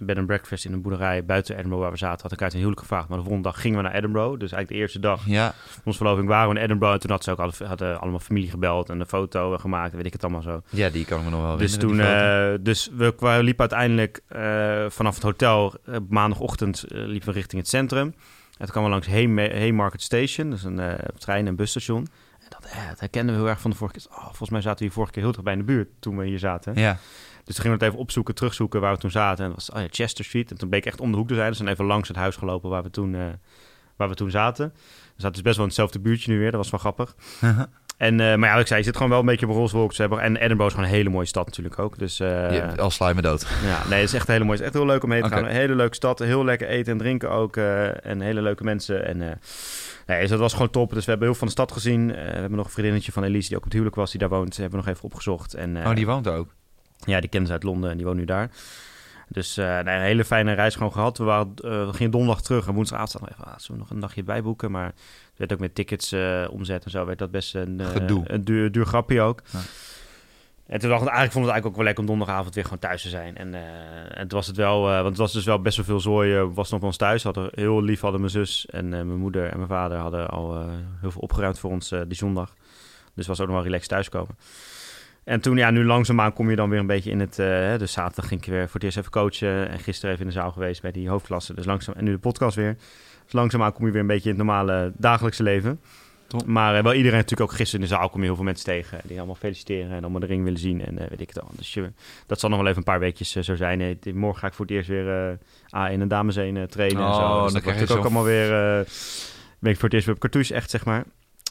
eh, bed and breakfast in een boerderij buiten Edinburgh waar we zaten, had ik uit een huwelijk gevraagd. Maar de volgende dag gingen we naar Edinburgh. Dus eigenlijk de eerste dag Ja, onze verloving waren we in Edinburgh. En toen had ze ook alle, hadden allemaal familie gebeld en een foto gemaakt. Weet ik het allemaal zo. ja, die kan ik me nog wel Dus toen, eh, dus we, we liepen uiteindelijk eh, vanaf het hotel eh, maandagochtend liepen we richting het centrum. En toen kwamen we langs Hay- Haymarket Station, dus een trein- en busstation. En dat, dat herkenden we heel erg van de vorige keer. Oh, volgens mij zaten we hier vorige keer heel dicht bij in de buurt toen we hier zaten. Ja, Dus toen gingen we het even opzoeken, terugzoeken waar we toen zaten. En dat was oh ja, Chester Street. En toen bleek echt om de hoek te zijn. Dus we zijn even langs het huis gelopen waar we toen, eh, waar we toen zaten. We zaten dus best wel in hetzelfde buurtje nu weer. Dat was wel grappig. En, eh, maar ja, ik zei, je zit gewoon wel een beetje op hebben- En Edinburgh is gewoon een hele mooie stad natuurlijk ook. Dus eh, je, al sla je me dood. ja, nee, het is echt een hele mooie. Het is echt heel leuk om heen te gaan. Een hele leuke stad, heel lekker eten en drinken ook. en hele leuke mensen. En nee, dus dat was gewoon top. Dus we hebben heel veel van de stad gezien. We hebben nog een vriendinnetje van Elise die ook op het huwelijk was, die daar woont. Hebben we nog even opgezocht. En, oh, die woont ook. Ja, die kennen ze uit Londen en die woont nu daar. Dus eh, nee, een hele fijne reis gewoon gehad. We, waren, eh, we gingen donderdag terug en woensdagavond zaten we even, ah, zullen we nog een dagje bijboeken? Maar het werd ook met tickets eh, omzet en zo, werd dat best een, een duur, duur grapje ook. Ja. En toen dacht ik, eigenlijk vond het eigenlijk ook wel lekker om donderdagavond weer gewoon thuis te zijn. En, en toen was het wel, want het was dus wel best wel veel zooi, was nog bij ons thuis. Hadden, heel lief hadden mijn zus en mijn moeder en mijn vader hadden al heel veel opgeruimd voor ons die zondag. Dus was ook nog wel relaxed thuiskomen. En toen, ja, nu langzaamaan kom je dan weer een beetje in het... eh, dus zaterdag ging ik weer voor het eerst even coachen. En gisteren even in de zaal geweest bij die hoofdklasse. Dus langzaam, en nu de podcast weer. Dus langzaamaan kom je weer een beetje in het normale dagelijkse leven. Top. Maar eh, wel iedereen natuurlijk ook gisteren in de zaal kom je heel veel mensen tegen. Die allemaal feliciteren en allemaal de ring willen zien en eh, weet ik het al. Dus je, dat zal nog wel even een paar weekjes zo zijn. Morgen ga ik voor het eerst weer eh A in een dames heen eh, trainen en Oh, zo. dan Dus dat krijg je ook allemaal weer... ben ik voor het eerst weer op cartouche echt, zeg maar.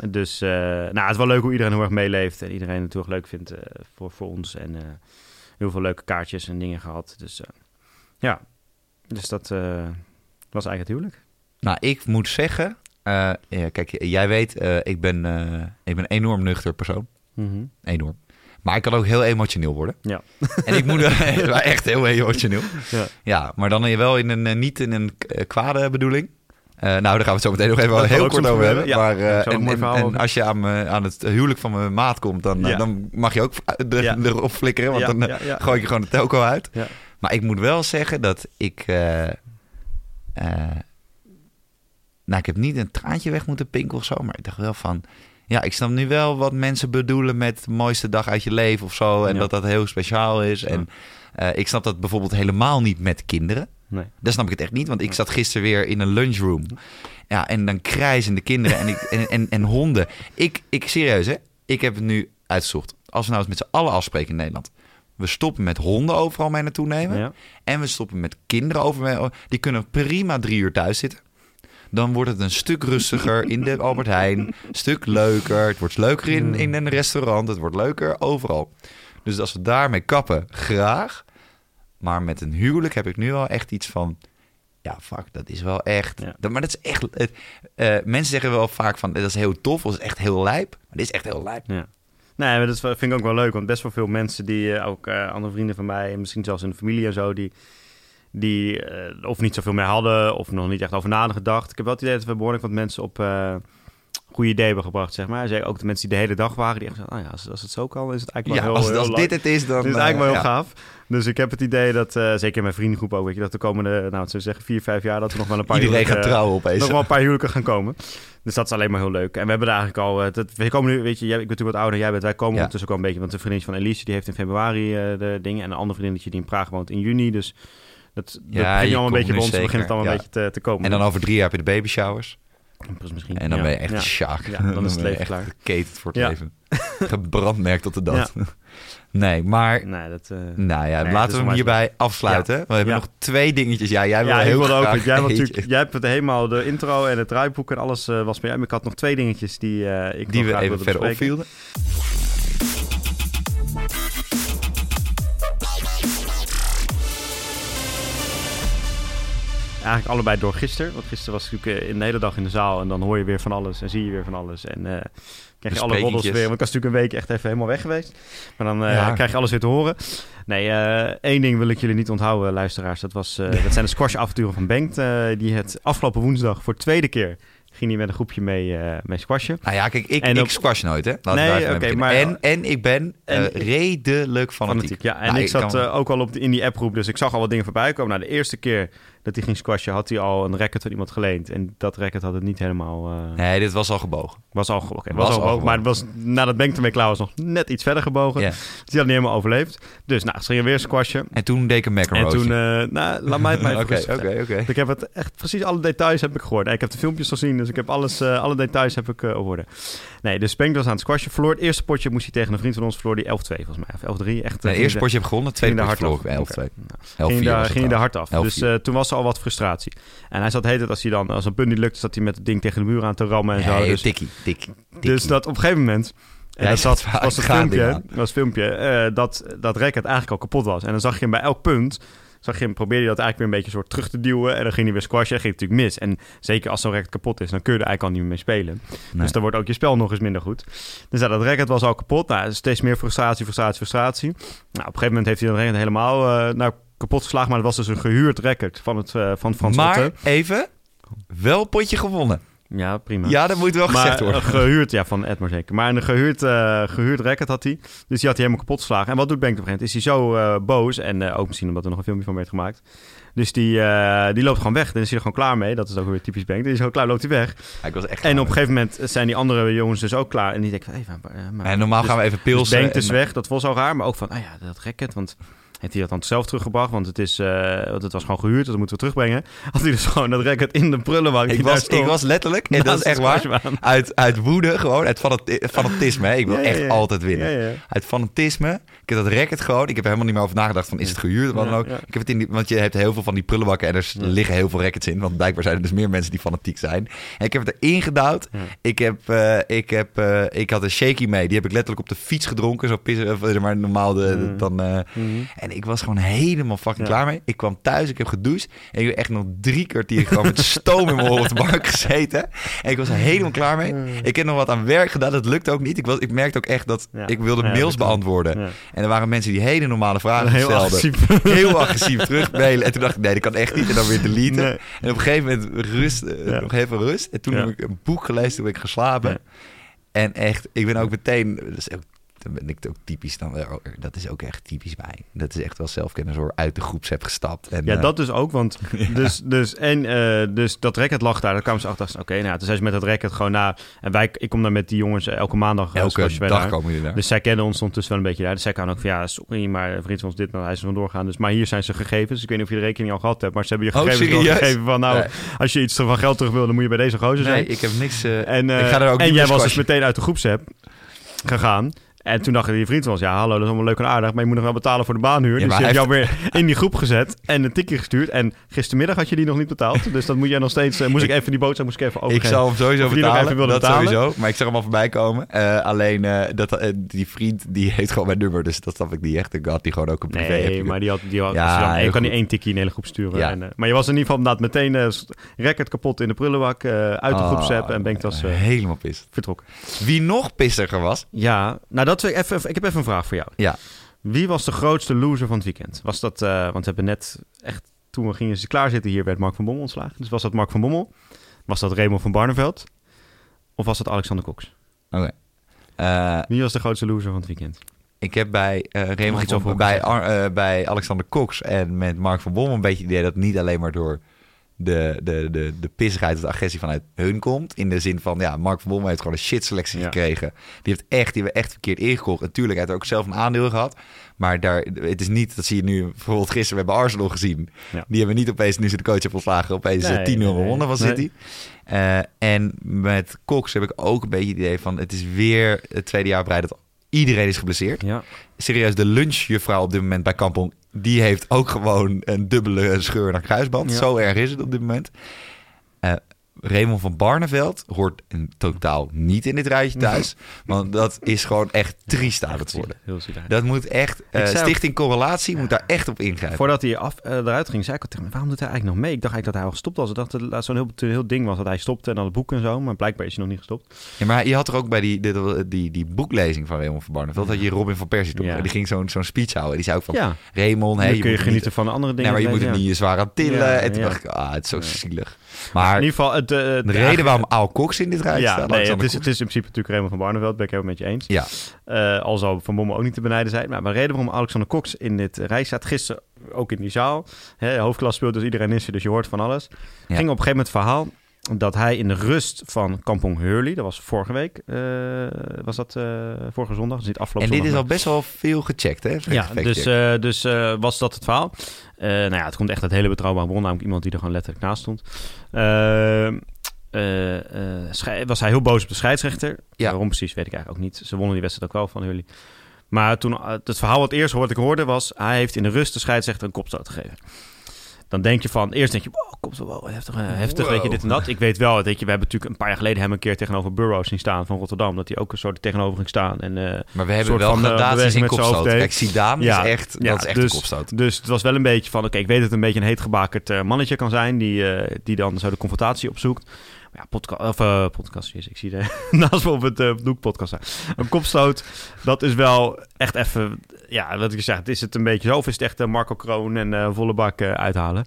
Dus eh, nou, het is wel leuk hoe iedereen heel erg meeleeft. En iedereen het natuurlijk leuk vindt eh, voor, voor ons. En eh, heel veel leuke kaartjes en dingen gehad. Dus ja, dus dat was eigenlijk het huwelijk. Nou, ik moet zeggen... ja, kijk, jij weet, ik, ben, ik ben een enorm nuchter persoon. Enorm. Maar ik kan ook heel emotioneel worden. Ja. En ik moet echt heel emotioneel. Ja. Ja, maar dan wel in een, niet in een kwade bedoeling. Eh, nou, daar gaan we het zo meteen nog even heel kort over hebben. Ja, maar, eh, en, als je aan, aan het huwelijk van mijn maat komt, dan, eh, Ja. dan mag je ook de, Ja. erop flikkeren. Want dan gooi ik je gewoon de telco uit. Maar ik moet wel zeggen dat ik... nou, ik heb niet een traantje weg moeten pinken of zo. Maar ik dacht wel van... Ja, ik snap nu wel wat mensen bedoelen met de mooiste dag uit je leven of zo. En dat dat heel speciaal is. En ik snap dat bijvoorbeeld helemaal niet met kinderen. Nee. Dat snap ik het echt niet, want ik zat gisteren weer in een lunchroom. Ja, en dan krijzen de kinderen en, ik, en, en, en honden. Ik, ik, serieus hè, ik heb het nu uitgezocht. Als we nou eens met z'n allen afspreken in Nederland. We stoppen met honden overal mee naartoe nemen. Ja. En we stoppen met kinderen over. Die kunnen prima drie uur thuis zitten. Dan wordt het een stuk rustiger in de Albert Heijn. Een stuk leuker. Het wordt leuker in, in een restaurant. Het wordt leuker overal. Dus als we daarmee kappen, graag. Maar met een huwelijk heb ik nu wel echt iets van... Ja, fuck, dat is wel echt... Ja. Dat, maar dat is echt... Het, eh, mensen zeggen wel vaak van, dat is heel tof. Of dat is echt heel lijp. Maar dit is echt heel lijp. Ja. Nee, maar dat vind ik ook wel leuk, want best wel veel mensen die, eh, ook eh, andere vrienden van mij, en misschien zelfs in de familie en zo, die, die of niet zoveel meer hadden, of nog niet echt over nagedacht. Ik heb wel het idee dat we behoorlijk wat mensen op, goede idee hebben gebracht, zeg maar. Zei ook de mensen die de hele dag waren, die echt zeiden, oh ja, als, als het zo kan, is het eigenlijk Ja, wel heel, als, heel als dit het is, dan... Dit is eigenlijk wel eh, heel ja. gaaf. Dus ik heb het idee dat, eh, zeker in mijn vriendengroep ook, weet je, dat de komende, nou, zou zeggen, vier, vijf jaar, dat er nog wel een paar Iedereen gaat trouwen opeens. nog wel een paar huwelijken gaan komen. Dus dat is alleen maar heel leuk. En we hebben er eigenlijk al... eh, Dat, we komen nu, weet je, jij, ik ben natuurlijk wat ouder jij bent. Wij komen Ja. ondertussen ook wel een beetje... Want de vriendin van Elise, die heeft in februari eh, de dingen. En een ander vriendinnetje die in Praag woont in juni. Dus dat, dat Ja, begint allemaal een beetje zeker, begint het allemaal een beetje te, te komen. En dan over drie jaar heb je de baby showers. Misschien, En dan ja. ben je echt Ja. sjaak. Ja, dan is het leven echt klaar. geketend voor het Ja. leven. Gebrandmerkt tot de dood. Nee, maar... Nee, dat... eh, Nou ja, Nee, laten we hem hierbij afsluiten. We hebben Ja. nog twee dingetjes. Ja, jij wil heel ook. graag want Jij, natuurlijk, jij hebt het helemaal de intro en het draaiboek en alles eh, was bij jou. Maar ik had nog twee dingetjes die eh, ik die nog we graag even wilde verder bespreken. opvielden. Eigenlijk allebei door gisteren. Want gisteren was ik natuurlijk eh, in de hele dag in de zaal. En dan hoor je weer van alles en zie je weer van alles. En eh, krijg je alle roddels weer. Want ik was natuurlijk een week echt even helemaal weg geweest. Maar dan eh, Ja. krijg je alles weer te horen. Nee, één ding wil ik jullie niet onthouden, luisteraars. Dat, was, dat zijn de squash-avonturen van Bengt. die het afgelopen woensdag voor de tweede keer ging hij met een groepje mee, eh mee squashen. Nou ja, kijk, ik, En ik op- squash nooit, hè. We Nee, oké, maar-. En, en ik ben En- redelijk fanatiek. Fanatiek, ja. En Nou, ik zat kan- ook al op de, in die appgroep, dus ik zag al wat dingen voorbij komen. Nou, de eerste keer dat hij ging squashen, had hij al een racket van iemand geleend. En dat racket had het niet helemaal... eh, Nee, dit was al gebogen. Was al, oké, Was was al gebogen, maar het was, nadat Benk ermee klaar was, nog net iets verder gebogen. Dus die had niet helemaal overleefd. Dus nou, ze gingen weer squashen. En toen deed ik een En toen, eh, nou, laat mij het maar Oké, oké, oké. Ik heb het echt, precies alle details heb ik gehoord. Ik heb de filmpjes gezien, dus ik heb alles, eh, alle details heb ik eh gehoord. Nee, dus Benk was aan het squashen. Verloor het eerste potje, moest hij tegen een vriend van ons, verloor die 11-2 volgens mij. Of 11-3, echt. Nee, eerste de- potje heb gewonnen, tweede potje verloor ik af. 11-2. Oké. 11-4 ging daar, trouwens. hard af. Dus 11-4. toen was er al wat frustratie. En hij zat heet het als hij dan, als een punt niet lukt, zat hij met het ding tegen de muur aan te rammen en zo. Dus, tikkie, tikkie, tikkie. dus dat op een gegeven moment. En dat zat, was het filmpje, was het filmpje eh, dat dat racket eigenlijk al kapot was. En dan zag je hem bij elk punt, zag je hem, probeerde hij dat eigenlijk weer een beetje soort terug te duwen. En dan ging hij weer squashen en ging het natuurlijk mis. En zeker als zo'n racket kapot is, dan kun je er eigenlijk al niet meer mee spelen. Nee. Dus dan wordt ook je spel nog eens minder goed. Dus ja, dat racket was al kapot. Nou, steeds meer frustratie, frustratie, frustratie. Nou, op een gegeven moment heeft hij racket helemaal eh nou, kapot geslagen. Maar dat was dus een gehuurd racket van, het, eh, van Frans maar Otte. even, wel potje gewonnen. Ja, prima. Ja, dat moet wel gezegd worden. een gehuurd, ja, van Edmar zeker. Maar een gehuurd, eh gehuurd racket had hij. Dus die had hij helemaal kapot geslagen. En wat doet Benk op een gegeven moment? Is hij zo eh, boos. En ook misschien omdat er nog een filmpje van werd gemaakt. Dus die, eh, die loopt gewoon weg. Dan is hij er gewoon klaar mee. Dat is ook weer typisch Benk. Dan is hij gewoon klaar, loopt hij weg. ik was echt En op een gegeven moment zijn die andere jongens dus ook klaar. En die denken van, hey, maar, maar- En normaal dus- gaan we even dus pilsen. Benk is en- weg, dat was al raar. Maar ook van, ah ja, dat racket, want... Heeft hij dat dan zelf teruggebracht? Want het, is, eh, want het was gewoon gehuurd, dus dat moeten we terugbrengen. Had hij dus gewoon dat racket in de prullenbak. Ik was, ik was letterlijk, en dat is echt waar, uit, uit woede gewoon, uit fanati- fanatisme. hè. Ik wil Ja, echt ja. altijd winnen. Uit fanatisme. Ik heb dat racket gewoon. Ik heb er helemaal niet meer over nagedacht van is het gehuurd of wat dan ook. Ik heb het in die, want je hebt heel veel van die prullenbakken en er liggen heel veel rackets in. Want blijkbaar zijn er dus meer mensen die fanatiek zijn. En ik heb het erin gedouwd. Ik, heb, eh, ik, heb, eh, ik had een shaky mee. Die heb ik letterlijk op de fiets gedronken. Zo pissen, of, maar normaal de, Mm. dan... en ik was gewoon helemaal fucking Ja. klaar mee. Ik kwam thuis, ik heb gedoucht. En ik heb echt nog drie kwartier gewoon met stoom in mijn oren op de bank gezeten. En ik was er helemaal klaar mee. Ik heb nog wat aan werk gedaan, dat lukt ook niet. Ik, was, ik merkte ook echt dat Ja. ik wilde Ja, mails beantwoorden. En er waren mensen die hele normale vragen Heel stelden. agressief. Heel agressief terugmailen. En toen dacht ik, nee, dat kan echt niet. En dan weer deleten. Nee. En op een gegeven moment rust, eh, nog even rust. En toen heb ik een boek gelezen, toen ben ik geslapen. En echt, ik ben ook meteen... Dat is ook, dan ben ik ook typisch dan. Dat is ook echt typisch mij. Dat is echt wel zelfkennis hoor. Uit de groeps heb gestapt. En, Ja, eh, dat dus ook, want dus, dus, en, eh, dus dat racket lag daar. Daar kwamen ze achter. Oké, nou, toen zijn ze met dat racket gewoon na. En wij, ik kom dan met die jongens eh, elke maandag. elke dag komen jullie daar. Dus zij kennen ons ondertussen wel een beetje daar. Dus zij kan ook van, ja, sorry, maar vriend van ons dit, nou, hij is er vandoor gaan. Dus, maar hier zijn ze gegevens. Ik weet niet of je de rekening al gehad hebt, maar ze hebben je Oh, gegevens gegeven van, nou, Nee. als je iets van geld terug wil, dan moet je bij deze gozer zijn. nee, ik heb niks... En, ik ga er ook en jij was dus meteen uit de groepsapp gegaan. En toen dacht die vriend van ons, ja, hallo, dat is allemaal leuk en aardig, maar je moet nog wel betalen voor de baanhuur. Ja, dus die heeft jou weer in die groep gezet en een tikje gestuurd. En gistermiddag had je die nog niet betaald. Dus dat moet jij nog steeds, eh, moest ik even die boodschap moest ik even Ik overgeven. zou hem sowieso Of je betalen. dat betalen? sowieso. Maar ik zag hem al voorbij komen. Eh, alleen eh, dat, die vriend die heeft gewoon mijn nummer. Dus dat snap ik niet echt. Ik had die gewoon ook een privé. Nee, maar die had, die had, Ja, als je je kan goed. één tikje in de hele groep sturen. Ja. En, maar je was in ieder geval meteen record kapot in de prullenbak, uit de groepsapp en was eh, helemaal pist. vertrokken. Wie nog pissiger was? Ja, nou dat even, ik heb even een vraag voor jou. Ja. Wie was de grootste loser van het weekend? Was dat, eh, want we hebben net echt, toen we gingen klaarzitten hier, werd Mark van Bommel ontslagen. Dus was dat Mark van Bommel? Was dat Raymond van Barneveld? of was het Alexander Cox? Eh, Wie was de grootste loser van het weekend? ik heb bij, eh Mag Raymond iets over van- bij, Ar- eh, bij Alexander Cox en met Mark van Bommel een beetje het idee dat niet alleen maar door de, de, de, de pissigheid of de agressie vanuit hun komt. In de zin van, ja, Mark van Bommel heeft gewoon een shit selectie Ja. gekregen. Die heeft echt, die hebben echt verkeerd ingekocht. Natuurlijk, hij heeft er ook zelf een aandeel gehad. Maar daar, het is niet, dat zie je nu bijvoorbeeld gisteren, we hebben Arsenal gezien. Ja. Die hebben niet opeens, nu ze de coach hebben ontslagen, opeens eh, Nee, 10-0 nee, gewonnen van nee. City. Eh, en met Cox heb ik ook een beetje het idee van, het is weer het tweede jaar breid dat iedereen is geblesseerd. Ja. Serieus, de lunchjuffrouw op dit moment bij Kampong, die heeft ook gewoon een dubbele scheur naar kruisband. Ja. Zo erg is het op dit moment. Eh Raymond van Barneveld hoort in totaal niet in dit rijtje thuis. want dat is gewoon echt triest aan het worden. Heel zielig. Dat moet echt, ook- Stichting Correlatie moet daar echt op ingrijpen. Voordat hij af, eh, eruit ging, zei ik al tegen hem, waarom doet hij eigenlijk nog mee? Ik dacht eigenlijk dat hij al gestopt was. Ik dacht dat het zo'n heel, heel ding was dat hij stopte en dan het boek en zo. Maar blijkbaar is hij nog niet gestopt. Ja, maar je had er ook bij die, die, die, die boeklezing van Raymond van Barneveld, dat je Robin van Persie toch? Ja. Die ging zo'n zo'n speech houden. Die zei ook van, ja, Raymond, hey, kun je genieten niet, van de andere dingen. nee, maar je moet het niet zwaar aan tillen. En toen dacht ik, ah, het is zo Ja. Zielig. In Maar ieder geval, het, eh, de reden waarom Al Cox in dit rijtje Ja, staat, nee, het, is, het is in principe natuurlijk Raymond van Barneveld, ben ik helemaal met je eens. Ja, Eh, al zou Van Bommel ook niet te benijden zijn. Maar de reden waarom Alexander Cox in dit rij staat, gisteren ook in die zaal. Hè, hoofdklas speelt, dus iedereen is er, dus je hoort van alles. Ja. Ging op een gegeven moment het verhaal dat hij in de rust van Kampong Hurley, dat was vorige week, eh, was dat eh, vorige zondag, dus niet afgelopen en dit is al best wel veel gecheckt, hè? ja, Fact dus, eh, dus was dat het verhaal. Nou ja, het komt echt uit hele betrouwbare bron, namelijk iemand die er gewoon letterlijk naast stond. Was hij heel boos op de scheidsrechter. Ja. Waarom precies, weet ik eigenlijk ook niet. Ze wonnen die wedstrijd ook wel van jullie. Maar toen het verhaal wat eerst wat ik hoorde was... hij heeft in de rust de scheidsrechter een kopstoot gegeven. Dan denk je van, eerst denk je, wow, komt wel heftig, eh, heftig Wow. weet je, dit en dat. Ik weet wel, weet je, we hebben natuurlijk een paar jaar geleden hem een keer tegenover Burroughs zien staan van Rotterdam. Dat hij ook een soort tegenover ging staan. En, eh, maar we hebben wel eh, gradaties in kopstoot. Kijk, Zidane Ja, is echt, ja, dat is echt dus- een kopstoot. dus het was wel een beetje van, oké, ik weet dat het een beetje een heetgebakerd eh, mannetje kan zijn, die, die dan zo de confrontatie opzoekt. Maar ja, podcast, of eh, podcast, ik zie de naast me op het eh doek podcast staan. Een kopstoot, dat is wel echt even, ja, wat ik zeg, het is het een beetje zo, of is het echt eh, Marco Kroon en eh, volle bak eh, uithalen.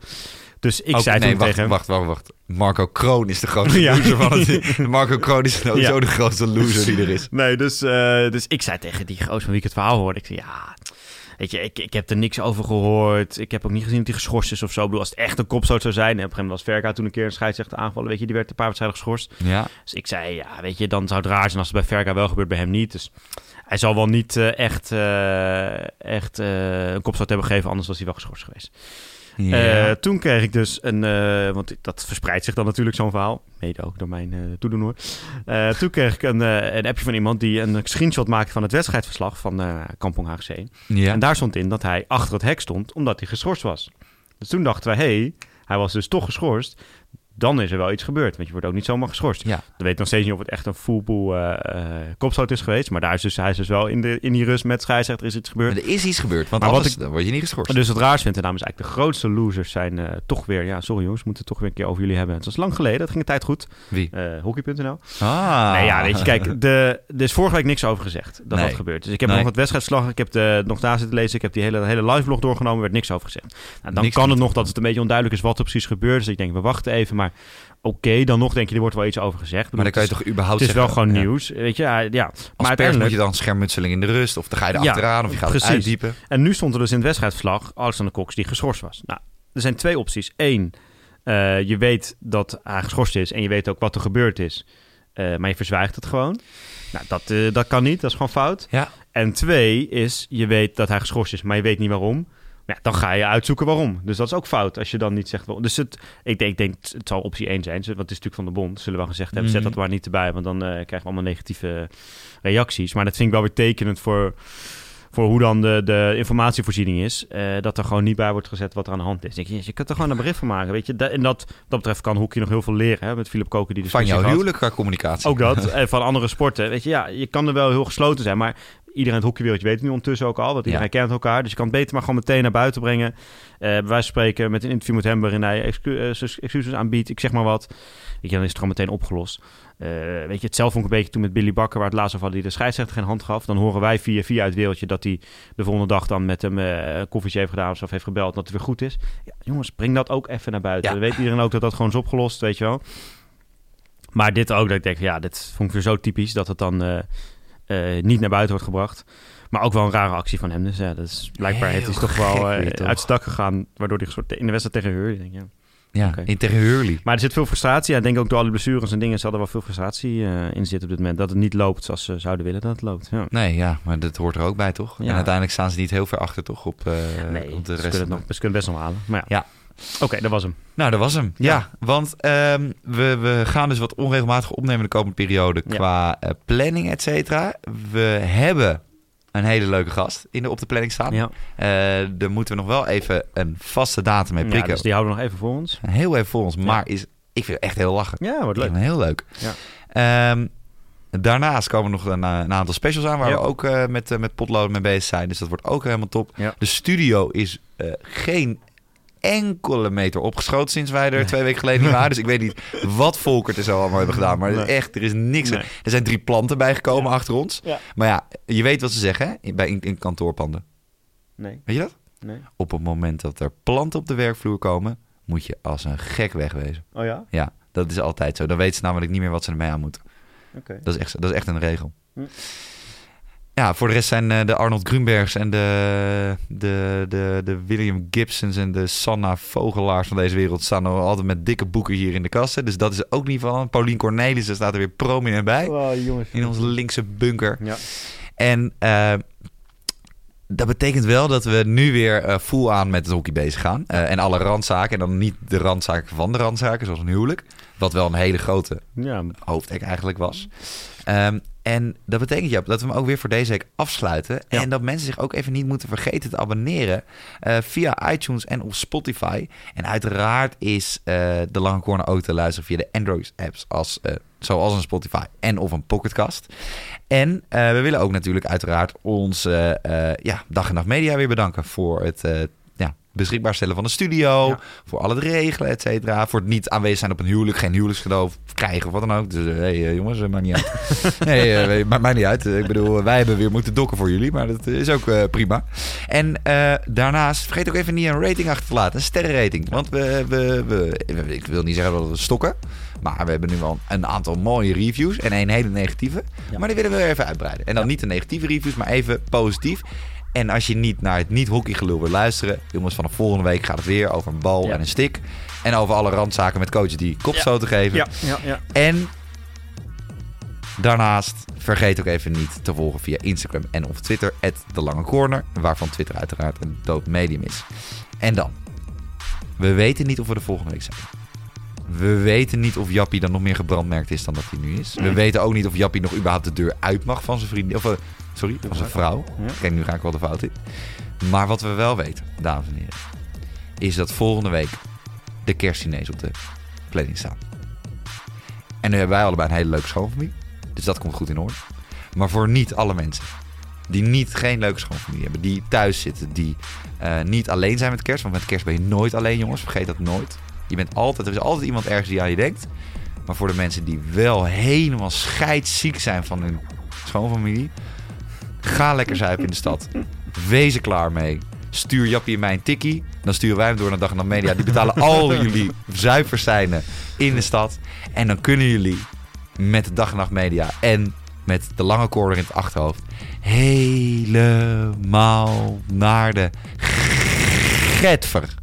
Dus ik Ook- zei nee, toen wacht, tegen hem, wacht, wacht, wacht. Marco Kroon is de grootste Ja. loser van het... Marco Kroon is Ja. de grootste loser die er is. Nee, dus, eh, dus ik zei tegen die gozer van wie ik het verhaal hoorde. Ik zei, ja, weet je, ik, ik heb er niks over gehoord. Ik heb ook niet gezien dat hij geschorst is of zo. Ik bedoel, als het echt een kopstoot zou zijn. En op een gegeven moment was Verka toen een keer een scheidsrechter aangevallen. Weet je, die werd een paar wedstrijden geschorst. Ja. Dus ik zei, ja, weet je, dan zou het raar zijn als het bij Verka wel gebeurt, bij hem niet. Dus hij zal wel niet eh, echt, eh, echt eh, een kopstoot hebben gegeven, anders was hij wel geschorst geweest. Ja. Eh, toen kreeg ik dus een, eh, want dat verspreidt zich dan natuurlijk zo'n verhaal, mede ook door mijn eh toedoen Eh, toen kreeg ik een, een appje van iemand die een screenshot maakte van het wedstrijdverslag van Kampong HGC. ja. En daar stond in dat hij achter het hek stond omdat hij geschorst was. Dus toen dachten wij, hé, hey, hij was dus toch geschorst. Dan is er wel iets gebeurd, want je wordt ook niet zomaar geschorst. Ja. We weten nog steeds niet of het echt een fullboel eh eh, kopstoot is geweest. Maar daar is dus, hij is dus wel in, de, in die rust met scheidsrechter is iets gebeurd. Maar er is iets gebeurd, want Maar wat anders dan word je niet geschorst. Dus het raars vind, en namens eigenlijk de grootste losers zijn eh, toch weer... Ja, sorry jongens, we moeten het toch weer een keer over jullie hebben. Het was lang geleden, het ging een tijd goed. Wie? Hockey.nl. Ah. Nee, ja, weet je, kijk, de, er is vorige week niks over gezegd dat Nee. dat gebeurt. Dus ik heb Nee. nog het wedstrijdslag, ik heb de, nog daar zitten lezen, ik heb die hele, hele live vlog doorgenomen, er werd niks over gezegd. Nou, dan Niks kan het nog dat het een beetje onduidelijk is wat er precies gebeurt. Dus ik denk, we wachten even, maar oké, dan nog denk je, er wordt wel iets over gezegd. Maar dan kan je toch überhaupt het is wel gewoon ja. nieuws, weet je, ja. ja. Als Maar pers uiteindelijk, moet je dan schermutseling in de rust, of dan ga je er Ja, achteraan, of je gaat precies. het uitdiepen. En nu stond er dus in het wedstrijdverslag Alexander Cox die geschorst was. Nou, er zijn twee opties. Eén, eh, je weet dat hij geschorst is en je weet ook wat er gebeurd is. eh, maar je verzwijgt het gewoon. Nou, dat, eh, dat kan niet. Dat is gewoon fout. Ja. En twee is, je weet dat hij geschorst is, maar je weet niet waarom. Ja, dan ga je uitzoeken waarom. Dus dat is ook fout als je dan niet zegt waarom. Dus het, ik, denk, ik denk, het zal optie 1 zijn. Want het is natuurlijk van de bond. Zullen we wel gezegd hebben, zet Mhm. dat maar niet erbij. Want dan eh, krijgen we allemaal negatieve reacties. Maar dat vind ik wel weer tekenend voor, voor hoe dan de, de informatievoorziening is. eh, dat er gewoon niet bij wordt gezet wat er aan de hand is. Ik, denk, je kunt er gewoon een bericht van maken. Weet je? Da- en dat, dat betreft kan Hoekje nog heel veel leren. Hè? Met Philip Koken die de Van jouw huwelijk qua communicatie. Ook dat. En van andere sporten. Weet je, ja, je kan er wel heel gesloten zijn. Maar iedereen het hockeywereldje weet het nu ondertussen ook al. Want iedereen kent elkaar. Dus je kan het beter maar gewoon meteen naar buiten brengen. Eh bij wijze van spreken met een interview met hem waarin hij eh, excuses aanbiedt. Ik zeg maar wat. Weet je, dan is het gewoon meteen opgelost. Eh, weet je, hetzelfde vond ik een beetje toen met Billy Bakker, waar het laatst over hadden, die de scheidsrechter geen hand gaf. Dan horen wij via via uit het wereldje dat hij de volgende dag dan met hem eh, een koffietje heeft gedaan of heeft gebeld dat het weer goed is. Ja, jongens, breng dat ook even naar buiten. Ja. Dan weet iedereen ook dat dat gewoon is opgelost, weet je wel. Maar dit ook, dat ik denk, ja, dit vond ik weer zo typisch dat het dan eh, eh, niet naar buiten wordt gebracht. Maar ook wel een rare actie van hem. Dus ja, dat is, blijkbaar Heel heeft hij toch wel weer, toch? uit stak gegaan, waardoor hij soort in de wedstrijd tegen Hurley. Denk, ik, ja. Ja, in tegen Hurley. Maar er zit veel frustratie. Ja, ik denk ook door alle blessures en dingen zal er wel veel frustratie eh, in zitten op dit moment. Dat het niet loopt zoals ze zouden willen dat het loopt. Ja. Nee, ja, maar dat hoort er ook bij, toch? Ja. En uiteindelijk staan ze niet heel ver achter, toch? Op, nee, op de ze rest. kunnen, het nog, ze kunnen het best nog halen. Maar ja. Ja. Oké, dat was hem. Nou, dat was hem. Ja, Ja. want ehm, we, we gaan dus wat onregelmatig opnemen de komende periode Ja. qua eh, planning, et cetera. We hebben een hele leuke gast in de, op de planning staan. Ja. Daar moeten we nog wel even een vaste datum mee ja, prikken. dus die houden we nog even voor ons. Heel even voor ons, maar is, ik vind het echt heel lachen. Ja, wordt leuk. heel leuk. Ja. Ehm, daarnaast komen nog een, eh, een aantal specials aan waar Ja. we ook met, met potloden mee bezig zijn. Dus dat wordt ook helemaal top. Ja. De studio is geen enkele meter opgeschoten sinds wij er Nee. twee weken geleden niet waren. Dus ik weet niet wat Volkert er zo allemaal hebben gedaan. Maar Nee. echt, er is niks. Nee. Er zijn drie planten bijgekomen Ja. achter ons. Ja. Maar ja, je weet wat ze zeggen hè? Bij in, in kantoorpanden. Nee, Weet je dat? nee. Op het moment dat er planten op de werkvloer komen, moet je als een gek wegwezen. Oh ja? Ja, dat is altijd zo. Dan weten ze namelijk niet meer wat ze ermee aan moeten. Oké. Dat is echt, dat is echt een regel. Hm. Ja, voor de rest zijn eh, de Arnold Grunbergs en de, de, de, de William Gibsons en de Sanna Vogelaars van deze wereld staan altijd met dikke boeken hier in de kasten. Dus dat is ook niet van. Paulien Cornelissen staat er weer prominent bij. Oh, jongens. In onze linkse bunker. Ja. En eh, dat betekent wel dat we nu weer eh full aan met het hockey bezig gaan. Eh, en alle randzaken. En dan niet de randzaken van de randzaken, zoals een huwelijk. Wat wel een hele grote Ja, hoofdek eigenlijk was. Ehm, en dat betekent ja, dat we hem ook weer voor deze week afsluiten. Ja. En dat mensen zich ook even niet moeten vergeten te abonneren eh, via iTunes en op Spotify. En uiteraard is eh, de Lange Corner ook te luisteren via de Android-apps, als, eh, zoals een Spotify en of een Pocketcast. En we willen ook natuurlijk uiteraard onze ja, Dag en Nacht Media weer bedanken voor het beschikbaar stellen van de studio. Ja. Voor al het regelen, et cetera. Voor het niet aanwezig zijn op een huwelijk, geen huwelijkscadeau krijgen of wat dan ook. Dus hé hey, eh, jongens, eh, maakt niet uit. nee, eh, weet- maakt mij niet uit. Eh, Ik bedoel, eh, wij hebben weer moeten dokken voor jullie, maar dat is ook eh, prima. En eh, daarnaast, vergeet ook even niet een rating achter te laten. Een sterrenrating. Want we, we, we, ik wil niet zeggen dat we stokken. Maar we hebben nu wel een aantal mooie reviews en een hele negatieve. Ja. Maar die willen we weer even uitbreiden. En dan niet de negatieve reviews, maar even positief. En als je niet naar het niet-hockeygelul wil luisteren... jongens, vanaf volgende week gaat het weer over een bal Ja. en een stick. En over alle randzaken met coaches die kopstoten geven. ja, ja. ja. En daarnaast vergeet ook even niet te volgen via Instagram en of Twitter... de Lange Corner, waarvan Twitter uiteraard een dood medium is. En dan, we weten niet of we de volgende week zijn. We weten niet of Jappie dan nog meer gebrandmerkt is dan dat hij nu is. We weten ook niet of Jappie nog überhaupt de deur uit mag van zijn vriendin. Of, sorry, van zijn vrouw. Ja. Nu ga ik wel de fout in. Maar wat we wel weten, dames en heren, is dat volgende week de kerstdiners op de planning staan. En nu hebben wij allebei een hele leuke schoonfamilie. Dus dat komt goed in orde. Maar voor niet alle mensen die niet geen leuke schoonfamilie hebben, die thuis zitten, die eh, niet alleen zijn met kerst. Want met kerst ben je nooit alleen, jongens. Vergeet dat nooit. Je bent altijd, er is altijd iemand ergens die aan je denkt. Maar voor de mensen die wel helemaal scheidsziek zijn van hun schoonfamilie, ga lekker zuipen in de stad. Wees er klaar mee. Stuur Jappie en mij een tikkie. Dan sturen wij hem door naar Dag en Nacht Media. Die betalen al jullie zuiverzijnen in de stad. En dan kunnen jullie met de Dag en Nacht Media en met de lange corner in het achterhoofd helemaal naar de getver.